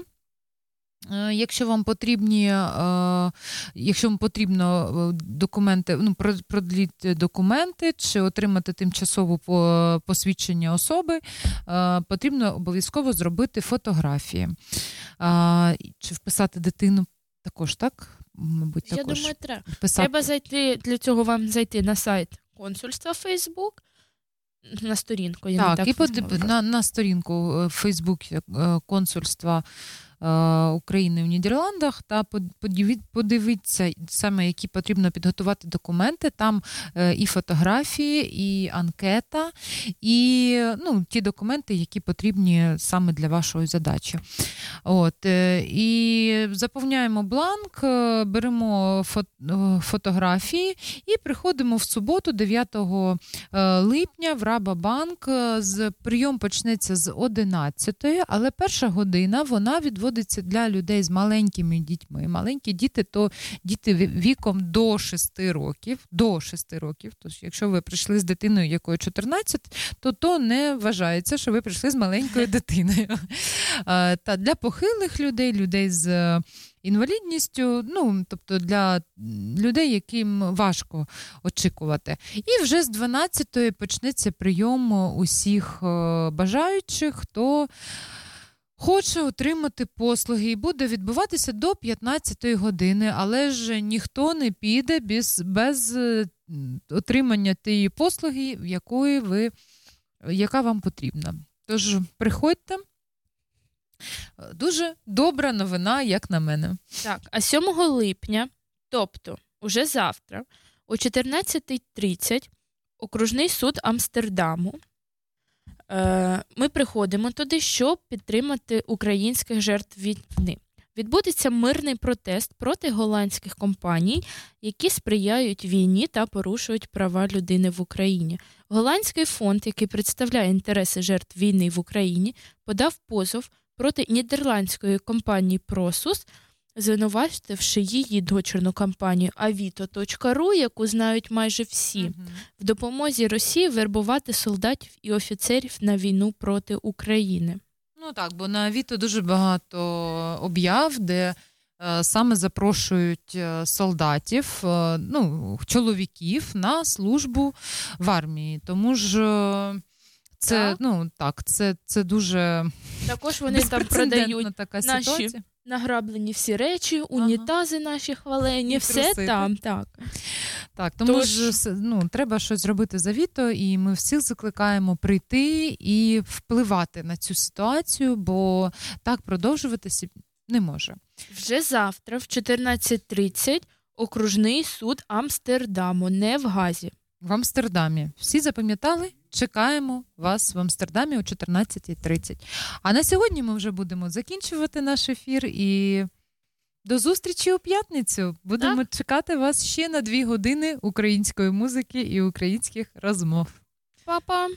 Е, Якщо вам потрібні, е, якщо вам потрібно е, документи, ну про- продліть документи чи отримати тимчасове посвідчення особи, потрібно обов'язково зробити фотографії. Чи вписати дитину також, так? Мабуть, Я також. думаю, треба. Вписати. Треба зайти для цього вам зайти на сайт консульства Фейсбук, на сторінку. Я не Так, і на, на сторінку е, консульства України в Нідерландах та подивіться саме, які потрібно підготувати документи. Там е, і фотографії, і анкета, і ну, ті документи, які потрібні саме для вашої задачі. От, е, і заповняємо бланк, е, беремо е, фотографії і приходимо в суботу, 9 е, липня, в Рабабанк. Е, прийом почнеться з 11, але перша година вона відводиться для людей з маленькими дітьми. Маленькі діти то діти віком до 6 років. До 6 років. Тож, якщо ви прийшли з дитиною, якої 14, то то не вважається, що ви прийшли з маленькою дитиною. Та для похилих людей, людей з е, інвалідністю, ну тобто для людей, яким важко очікувати. І вже з 12-ї почнеться прийом усіх е, бажаючих, хто. Хоче отримати послуги і буде відбуватися до 15 години, але ж ніхто не піде без, без е, отримання тієї послуги, якої ви, яка вам потрібна. Тож приходьте. Дуже добра новина, як на мене. Так, а 7 липня, тобто уже завтра, о 14.30 окружний суд Амстердаму. Е, ми приходимо туди, щоб підтримати українських жертв війни. Відбудеться мирний протест проти голландських компаній, які сприяють війні та порушують права людини в Україні. Голландський фонд, який представляє інтереси жертв війни в Україні, подав позов проти нідерландської компанії Просус, звинувативши її дочірну компанію Avito.ru, яку знають майже всі, в допомозі Росії вербувати солдатів і офіцерів на війну проти України. Ну так, бо на Авіто дуже багато об'яв, де е, саме запрошують е, солдатів, е, ну, чоловіків на службу в армії. Тому ж е, це, Так. ну, так, це, це дуже Також вони там продають така наші ситуація. Награблені всі речі, унітази наші хвалені, І все труси, там, так. Так, тому Тож- ж ну, треба щось зробити за Віто, і ми всіх закликаємо прийти і впливати на цю ситуацію, бо так продовжуватися не може. Вже завтра, в 14.30, окружний суд Амстердаму, не в Газі. В Амстердамі. Всі запам'ятали? Чекаємо вас в Амстердамі о 14.30. А на сьогодні ми вже будемо закінчувати наш ефір і до зустрічі у п'ятницю. Будемо чекати вас ще на дві години української музики і українських розмов. Па-па!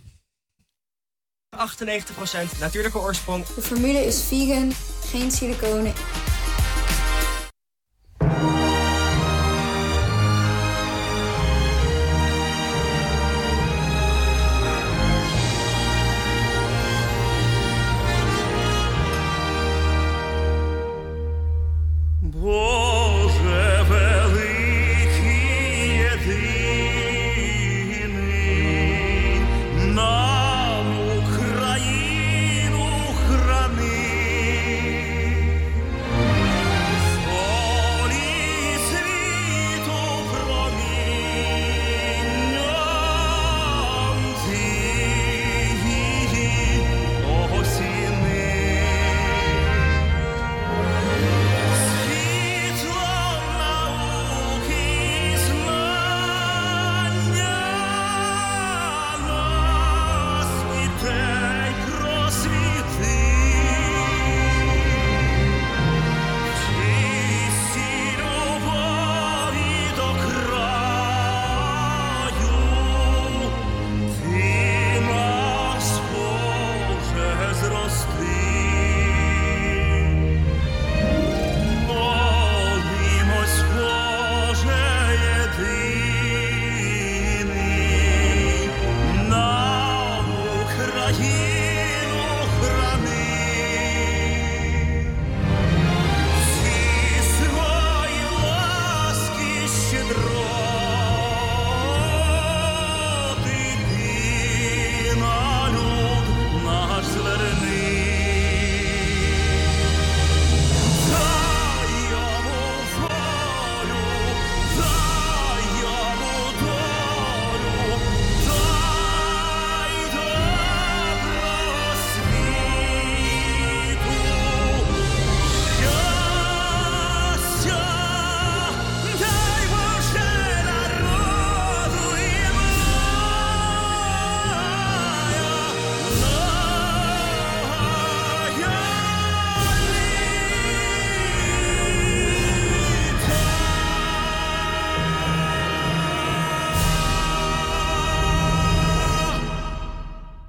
98% natuurlijke oorsprong. De formule is vegan, geen siliconen.